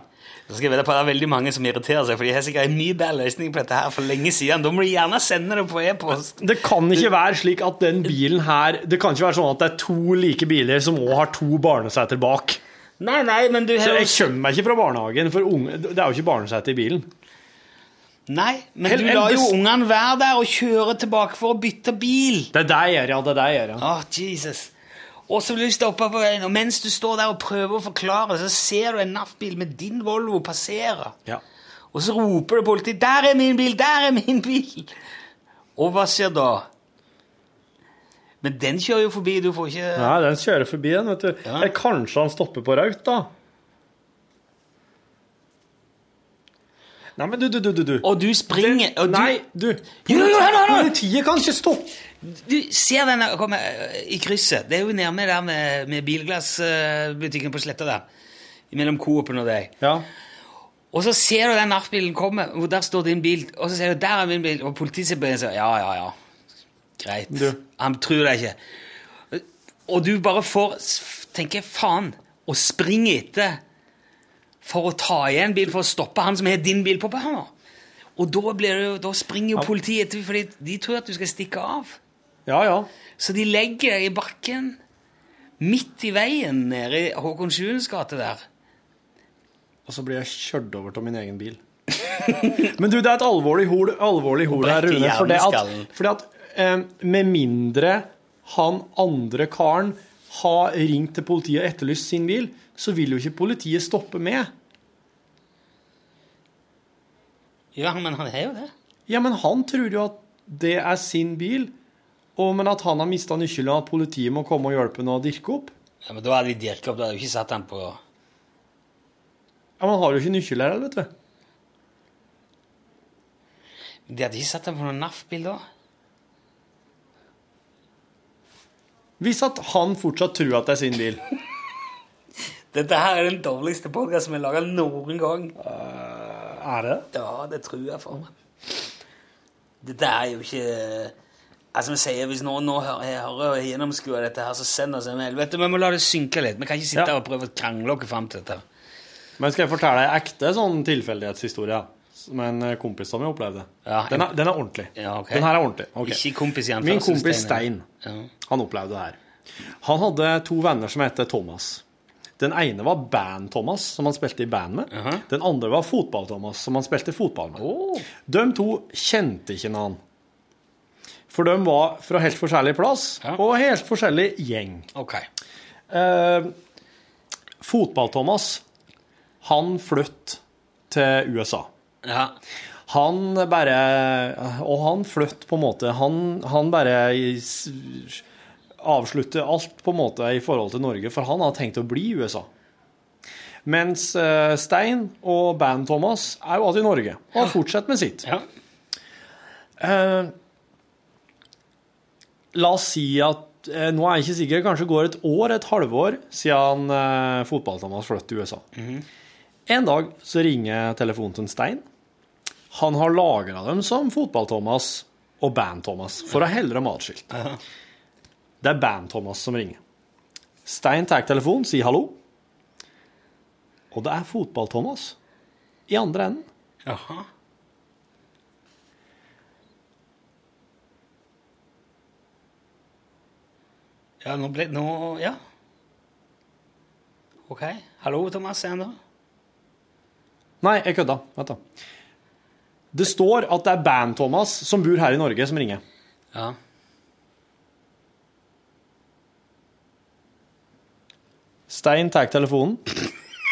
Så skal jeg vite på det er veldig mange som irriterer seg, for de har sikkert en mye bedre løsning på dette her for lenge siden. Da må de gjerne sende det på e-post. Det kan ikke være slik at den bilen her Det kan ikke være sånn at det er to like biler som òg har to barneseter bak. Nei, nei, men du Så jeg kommer meg ikke fra barnehagen, for unge, det er jo ikke barnesete i bilen. Nei, men Hel, du lar jo ungene være der og kjøre tilbake for å bytte bil. Det er det jeg gjør, ja. Det er det jeg gjør, ja. Åh, Jesus. Og så vil du stoppe på veien, og mens du står der og prøver å forklare, så ser du en NAF-bil med din Volvo passere. ja. Og så roper det politiet 'Der er min bil! Der er min bil!' Og hva skjer da? Men den kjører jo forbi, du får ikke Nei, den kjører forbi den, vet du. Ja. Eller kanskje han stopper på rødt, da. Nei, men du, du, du, du. Og du springer og du, Nei, du. Politiet kan ikke stoppe. Du ser den der komme øh, i krysset. Det er jo nærme der med, med bilglassbutikken på sletta der. Mellom Coop-en og deg. Ja. Og så ser du den NAF-bilen komme, og der står din bil, og så ser du der er min bil, og politiet ser på den og sier ja, ja, ja. Greit. Du. Han tror deg ikke. Og du bare får tenker faen, og springer etter for å ta igjen bil, for å stoppe han som har din bil på banen. Og da, blir det, da springer jo politiet etter, fordi de tror at du skal stikke av. Ja, ja. Så de legger deg i bakken midt i veien nede i Håkon 7.s gate der. Og så blir jeg kjørt over til min egen bil. Men du, det er et alvorlig hol, alvorlig hol her, Rune. For det at, fordi at eh, med mindre han andre karen har ringt til politiet og etterlyst sin bil, så vil jo ikke politiet stoppe med. Ja, men han har jo det. Ja, men han tror jo at det er sin bil, og men at han har mista nøkkelen, at politiet må komme og hjelpe ham å dirke opp. Ja, men Da hadde de dirka opp, da hadde de ikke satt han på Ja, Men han har jo ikke nøkkel her, vet du. De hadde ikke satt han på noen NAF-bil da? Hvis at han fortsatt tror at det er sin bil. Dette her er den dårligste podkasten vi har laga noen gang. Er det? Ja, det tror jeg for meg. Dette er jo ikke Altså, vi sier Hvis noen nå hører, hører og gjennomskuer dette, her, så send oss en mail. Vet du, Vi må la det synke litt. Vi kan ikke sitte Ja. her og prøve å krangle oss fram til dette. Men skal jeg fortelle en ekte sånn tilfeldighetshistorie som en eh, kompis som jeg opplevde? Ja, den, er, den er ordentlig. Ja, okay. Den her er ordentlig. Okay. Ikke kompis i Min kompis. Stein, Ja. han opplevde det her. Han hadde to venner som het Thomas. Den ene var Band-Thomas, som han spilte i band med. Jaha. Den andre var Fotball-Thomas, som han spilte fotball med. Oh. De to kjente ikke han. For de var fra helt forskjellig plass Ja. og helt forskjellig gjeng. Ok. Eh, Fotball-Thomas, han flytt til USA. Ja. Han bare Og han flytt på en måte Han, han bare avslutter alt på en måte i forhold til Norge, for han har tenkt å bli i USA. Mens eh, Stein og Band-Thomas er jo alltid i Norge og har fortsatt med sitt. ja. Eh, la oss si at eh, Nå er jeg ikke sikker, kanskje går et år, et halvår, siden eh, fotball-Thomas flyttet til USA. En dag så ringer telefonen til Stein. Han har lagra dem som fotball-Thomas og Band-Thomas for å helle dem atskilt. Det er Band-Thomas som ringer. Stein tar telefonen, sier hallo. Og det er fotball-Thomas i andre enden. Jaha. Ja, nå ble Nå Ja. Ok. Hallo, Thomas. Er han der? Nei, jeg kødda. Vent, da. Det står at det er Band-Thomas som bor her i Norge, som ringer. Ja. Stein tar telefonen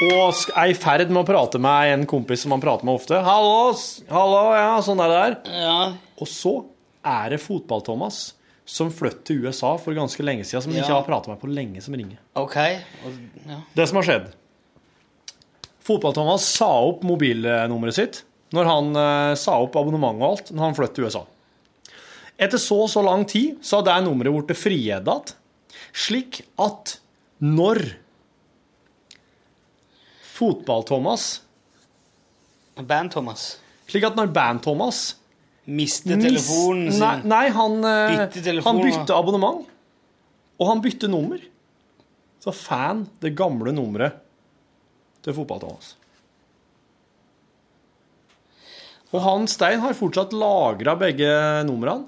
og er i ferd med å prate med en kompis som han prater med ofte. 'Hallo, hallo, ja, sånn er det der.' Ja. Og så er det Fotball-Thomas som flyttet til USA for ganske lenge siden, som Ja. ikke har pratet med på lenge, som ringer. Ok. Og, ja. Det som har skjedd Fotball-Thomas sa opp mobilnummeret sitt når han eh, sa opp abonnementet og alt, når han flyttet til USA. Etter så så lang tid så har det nummeret blitt frigitt, slik at når Fotball-Thomas Band-Thomas. Slik at når Band-Thomas Mister mis- telefonen sin. Nei, nei han, eh, Bytte telefon, han bytte abonnement. Og han bytte nummer. Så fan det gamle nummeret til Fotball-Thomas. Og han Stein har fortsatt lagra begge numrene.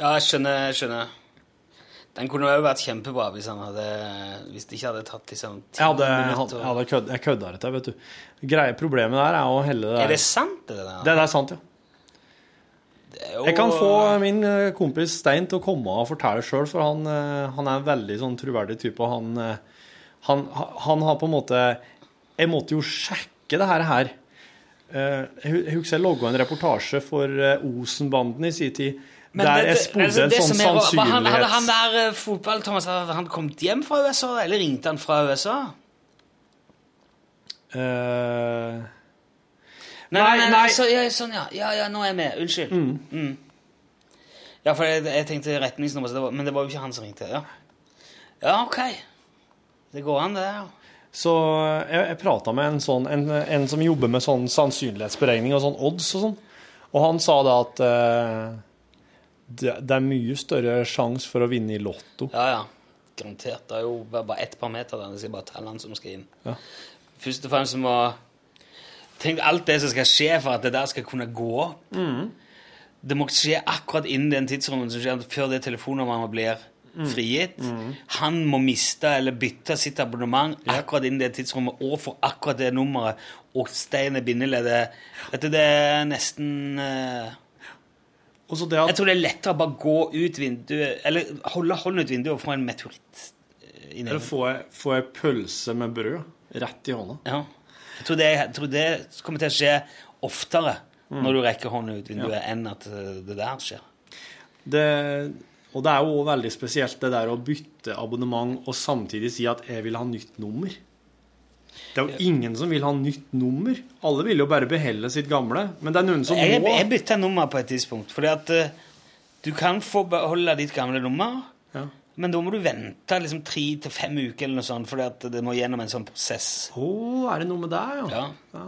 Ja, jeg skjønner. jeg skjønner. Den kunne jo vært kjempebra hvis han hadde Hvis det ikke hadde tatt liksom ti hadde, jeg minutter. jeg kødda dette, vet du. Greie Problemet der er å helle det Er det sant, det der? Det, det er sant, ja. Jo- Jeg kan få min eh, kompis Stein til å komme og fortelle sjøl, for han, eh, han er en veldig sånn troverdig type, og han, eh, han, han har på en måte Jeg måtte jo sjekke det her. Jeg husker jeg logga en reportasje for Osenbanden i sin tid, Men der jeg det- spurte altså, en sånn som rart- han, Hadde han der fotball-Thomas hadde han kommet hjem fra USA, eller ringte han fra USA? Eh, Nei, Nei, nei, nei. Så, ja, sånn, ja. ja. Ja, nå er jeg med. Unnskyld. Mm. Ja, for jeg, jeg tenkte retningsnummer, det var, men det var jo ikke han som ringte. Ja, ja ok. Det går an, det. ja. Så jeg, jeg prata med en, sånn, en, en som jobber med sånn sannsynlighetsberegning og sånn odds og sånn, og han sa da at eh, det, det er mye større sjanse for å vinne i Lotto. Ja, ja. Garantert. Det er jo bare ett par meter der. Det skal bare telle han som skal inn. Ja. Først og fremst må Tenk alt det som skal skje for at det der skal kunne gå opp. det må skje akkurat innen den tidsrommen som skjer før det telefonnummeret blir Mm. frigitt. Han må miste eller bytte sitt abonnement akkurat innen det tidsrommet og for akkurat det nummeret. Og stein er bindeleddet. Dette det er nesten uh, det Jeg tror det er lettere å bare gå ut vinduet Eller holde hånden ut vinduet og få en meteoritt eh, Eller få få ei pølse med brød rett i hånda. Ja. Jeg tror, det, jeg tror det kommer til å skje oftere Mm. når du rekker hånden ut vinduet, enn at eh, det der skjer. Det, og det er jo veldig spesielt det der å bytte abonnement og samtidig si at 'jeg vil ha nytt nummer'. Det er jo ingen som vil ha nytt nummer. Alle vil jo bare beholde sitt gamle. Men det er noen som Jeg, må jeg bytta nummer på et tidspunkt, fordi at uh, du kan få beholde ditt gamle nummer, Ja. Men da må du vente liksom tre til fem uker eller noe sånt, fordi at det må gjennom en sånn prosess. Å, er det noe med det, ja? Ja. Ja.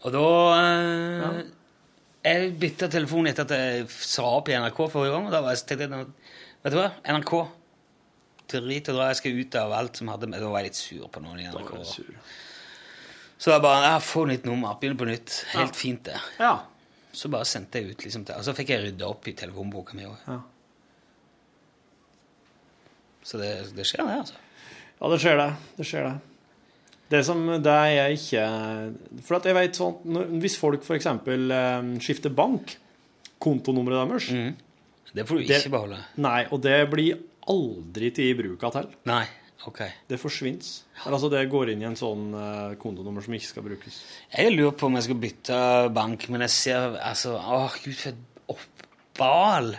Og da eh, Jeg bytta telefon etter at jeg sa opp i NRK forrige gang. Og da var jeg tenkte jeg, Vet du hva? NRK. Drit og dra, jeg skal ut av alt som hadde med Da var jeg litt sur på noen i Da var NRK. jeg sur. Så jeg bare jeg Få nytt nummer. Begynn på nytt. Helt fint, det. Ja. Så bare sendte jeg ut liksom til Og så fikk jeg rydda opp i telefonboka mi òg. Så det, det skjer, det, altså. Ja, det skjer det. Det skjer det. Det som det er jeg ikke For at jeg vet sånn Hvis folk f.eks. Eh, skifter bank, kontonummeret deres Mm. Det får du Det- ikke beholde. Nei, og det blir aldri til i bruk av til. Nei. Ok. Det forsvinner. Altså, det går inn i en sånn eh, kontonummer som ikke skal brukes. Jeg lurer på om jeg skal bytte bank, men jeg ser altså Åh, gud, for et oppbal!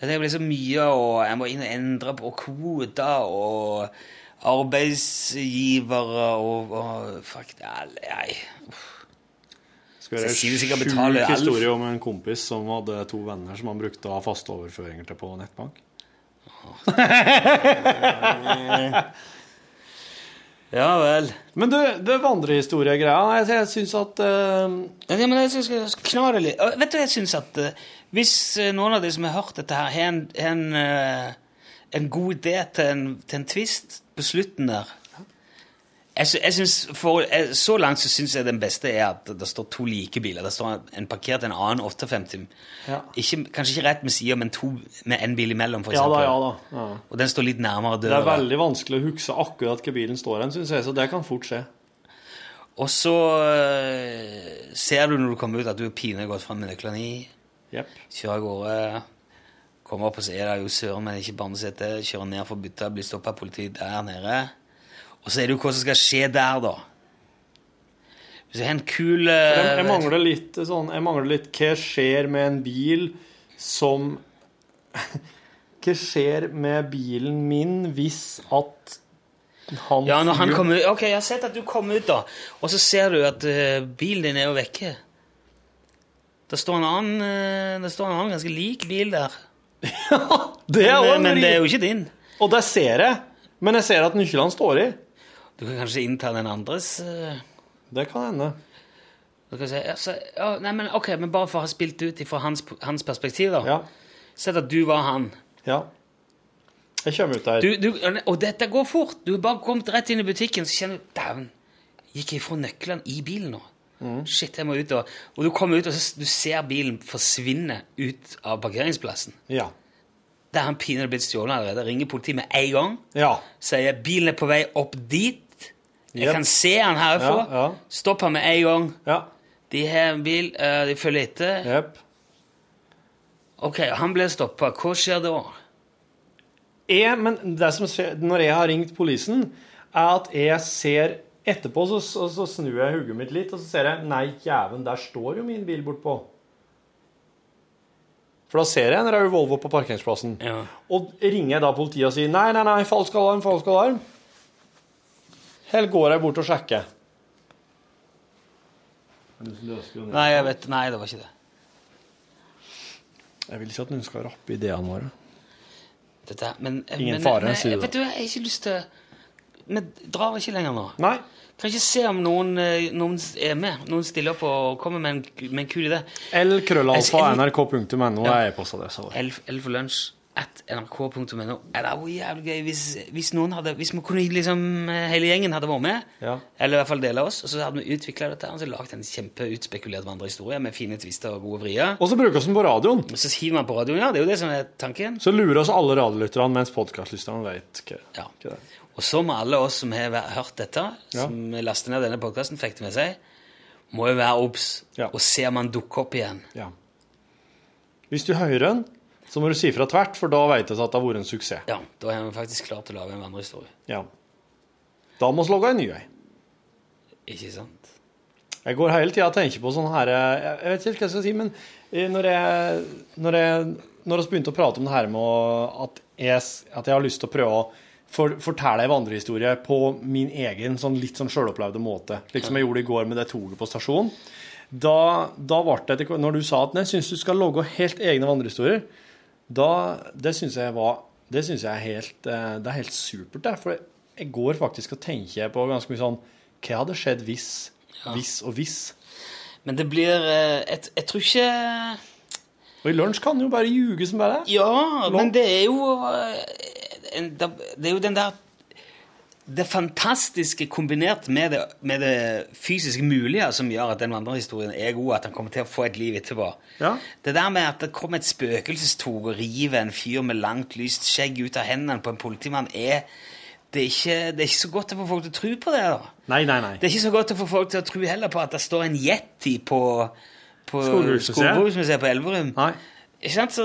Det blir så mye, og jeg må inn og endre på koder og arbeidsgivere og, og Fuck, det Nei. Skal være jeg sikkert sjuk historie om en kompis som hadde to venner som han brukte å ha faste overføringer til på nettbank. Ja vel. Men du, det vandrehistoriegreia Jeg, jeg syns at uh... Ja, men jeg synes skal kna det litt. Vet du, jeg syns at eh, hvis eh, noen av de som har hørt dette her, har en, en, eh, en god idé til en, til en twist på slutten der jeg, jeg synes for, jeg, Så langt så syns jeg den beste er at det står to like biler. Det står en parkert en annen 850. Ja. Ikke, kanskje ikke rett med sida, men to med en bil imellom, for Ja da, ja da. Ja. Og den står litt nærmere Det er veldig vanskelig å huske akkurat hvor bilen står hen, syns jeg, så det kan fort skje. Og så eh, ser du når du kommer ut, at du er pinlig gått fram med nøklene i. Jepp. Kjører av gårde. Kommer opp og sier det er jo søren, men ikke barnesete. Kjører ned for bytta, blir stoppa av politiet der nede. Og så er det jo hva som skal skje der, da. Hvis du har en kul uh, Jeg, jeg mangler litt sånn Jeg mangler litt Hva skjer med en bil som Hva skjer med bilen min hvis at han Ja, når han kommer ut Ok, jeg har sett at du kom ut, da. Og så ser du at uh, bilen din er jo vekke. Det står en annen, eh, det står en annen ganske lik bil der. Ja, Det er også Men, en men det er jo ikke din. Og det ser jeg. Men jeg ser at nøklene står i. Du kan kanskje innta den andres eh, Det kan hende. Si? Altså, ja, nei, men, ok, men bare for å ha spilt ut fra hans, hans perspektiv, da. Ja. Sett at du var han. Ja. Jeg kommer ut der. Du, du, og dette går fort. Du har bare kommet rett inn i butikken, så kjenner du Dæven, gikk jeg fra nøklene i bilen nå? Shit, jeg må ut. Og, og du kommer ut, og så, du ser bilen forsvinne ut av parkeringsplassen. Ja. Der er han pinadø blitt stjålet allerede. Ringer politiet med en gang. Ja. Sier bilen er på vei opp dit. Jeg Yep. kan se han herfra. Ja, ja. Stopp han med en gang. Ja. De har en bil, Uh, de følger etter. Yep. Ok, han ble stoppa. Hva skjer da? Jeg, men det som skjer når jeg har ringt politiet, er at jeg ser Etterpå så, så, så snur jeg hodet mitt litt, og så ser jeg Nei, jæven, der står jo min bil bortpå. For da ser jeg en rød Volvo på parkeringsplassen. Ja. Og ringer jeg da politiet og sier nei, nei, nei, falsk alarm, falsk alarm. Eller går jeg bort og sjekker? Nei, jeg vet, nei, det var ikke det. Jeg vil ikke at noen skal rappe ideene våre. Dette, men, Ingen men, fare, men, sier du. Vet du, jeg har ikke lyst til Vi drar ikke lenger nå. Nei. Kan ikke se om noen, eh, noen er med. Noen stiller opp og kommer med en, med en kul idé. L krøllalfa nrk.no er e-postadressa vår. L, for lunsj. at nrk.no. Det Det jo jævlig gøy hvis, hvis noen hadde Hvis vi kunne liksom eh, hele gjengen hadde vært med, Ja. eller i hvert fall deler oss, og så hadde vi utvikla dette og så lagd en kjempeutspekulert vandrehistorie med fine tvister og gode vrier. Og så brukes den på radioen. Og så hiver man på radioen, ja. Det er jo det som er tanken. Så lurer oss alle radiolytterne, mens podkastlytterne vet hva, Ja. hva det er. Og så må alle oss som har hørt dette, Ja. som laster ned denne podkasten, fikk det med seg, må jo være obs Ja. og se om han dukker opp igjen. Ja. Hvis du hører den, så må du si fra tvert, for da vet vi at det har vært en suksess. Ja, Da er vi faktisk klart til å lage en vandrehistorie. Ja. Da må vi lage en ny ei. Ikke sant? Jeg går hele tida og tenker på sånn her Jeg vet ikke hva jeg skal si, men eh, når jeg Når vi begynte å prate om det her med at jeg, at jeg har lyst til å prøve å for, fortelle en vandrehistorie på min egen sånn litt sånn sjølopplevde måte, slik som jeg gjorde i går med det toget på stasjonen, da, da ble det Når du sa at jeg syns du skal lage helt egne vandrehistorier, da Det syns jeg var Det syns jeg er helt eh, Det er helt supert, det. For jeg går faktisk og tenker på ganske mye sånn Hva hadde skjedd hvis? Hvis og hvis? Men det blir eh, Jeg, jeg tror ikke Og i lunsj kan du jo bare ljuge som bare det. Ja, men det er jo eh, en, Det er jo den der Det fantastiske kombinert med det, med det fysisk mulige som gjør at den vandrehistorien er god, at han kommer til å få et liv etterpå. Ja. Det der med at det kommer et spøkelsestog og river en fyr med langt, lyst skjegg ut av hendene på en politimann, er det er, ikke, det er ikke så godt å få folk til å tro på det. da. Nei, nei, nei. Det er ikke så godt å få folk til å tro heller på at det står en yeti på, på. Skogbruksmuseet på Elverum. Nei. Ikke sant? Så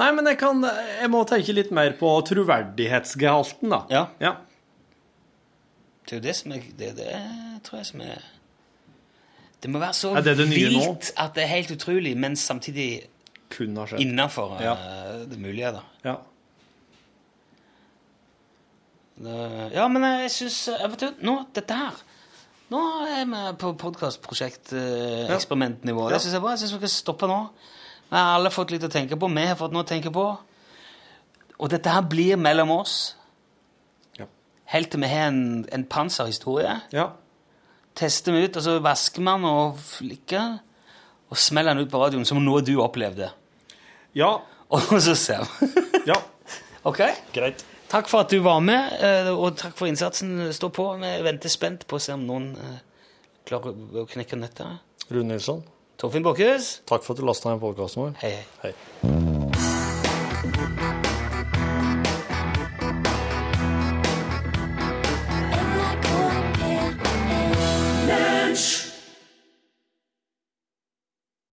Nei, men jeg, kan, jeg må tenke litt mer på troverdighetsgehalten, da. Ja. ja. Det er jo det som er Det, det tror jeg som er Det må være så Er det det vilt at det er helt utrolig, men samtidig Kun har skjedd. innafor Ja. det mulige. da. Ja. Det, ja, men jeg syns Vet du, nå, dette her Nå er vi på podkastprosjekt-eksperimentnivå. Ja. Det syns jeg er bra. Jeg syns vi skal stoppe nå. Vi har alle fått litt å tenke på. Vi har fått noe å tenke på. Og dette her blir mellom oss. Ja. Helt til vi har en, en panserhistorie. ja. Tester vi ut, og så vasker man og flikker. Og smeller den ut på radioen, som noe du opplevde. Ja. Og så ser vi. ja. ok? Greit. Takk for at du var med, eh, og takk for innsatsen. Stå på. Vi venter spent på å se om noen eh, klarer å knekke nøtta. Rune Nilsson, Torfinn Bakhus, takk for at du lasta ned podkasten vår. hei, hei. Hei.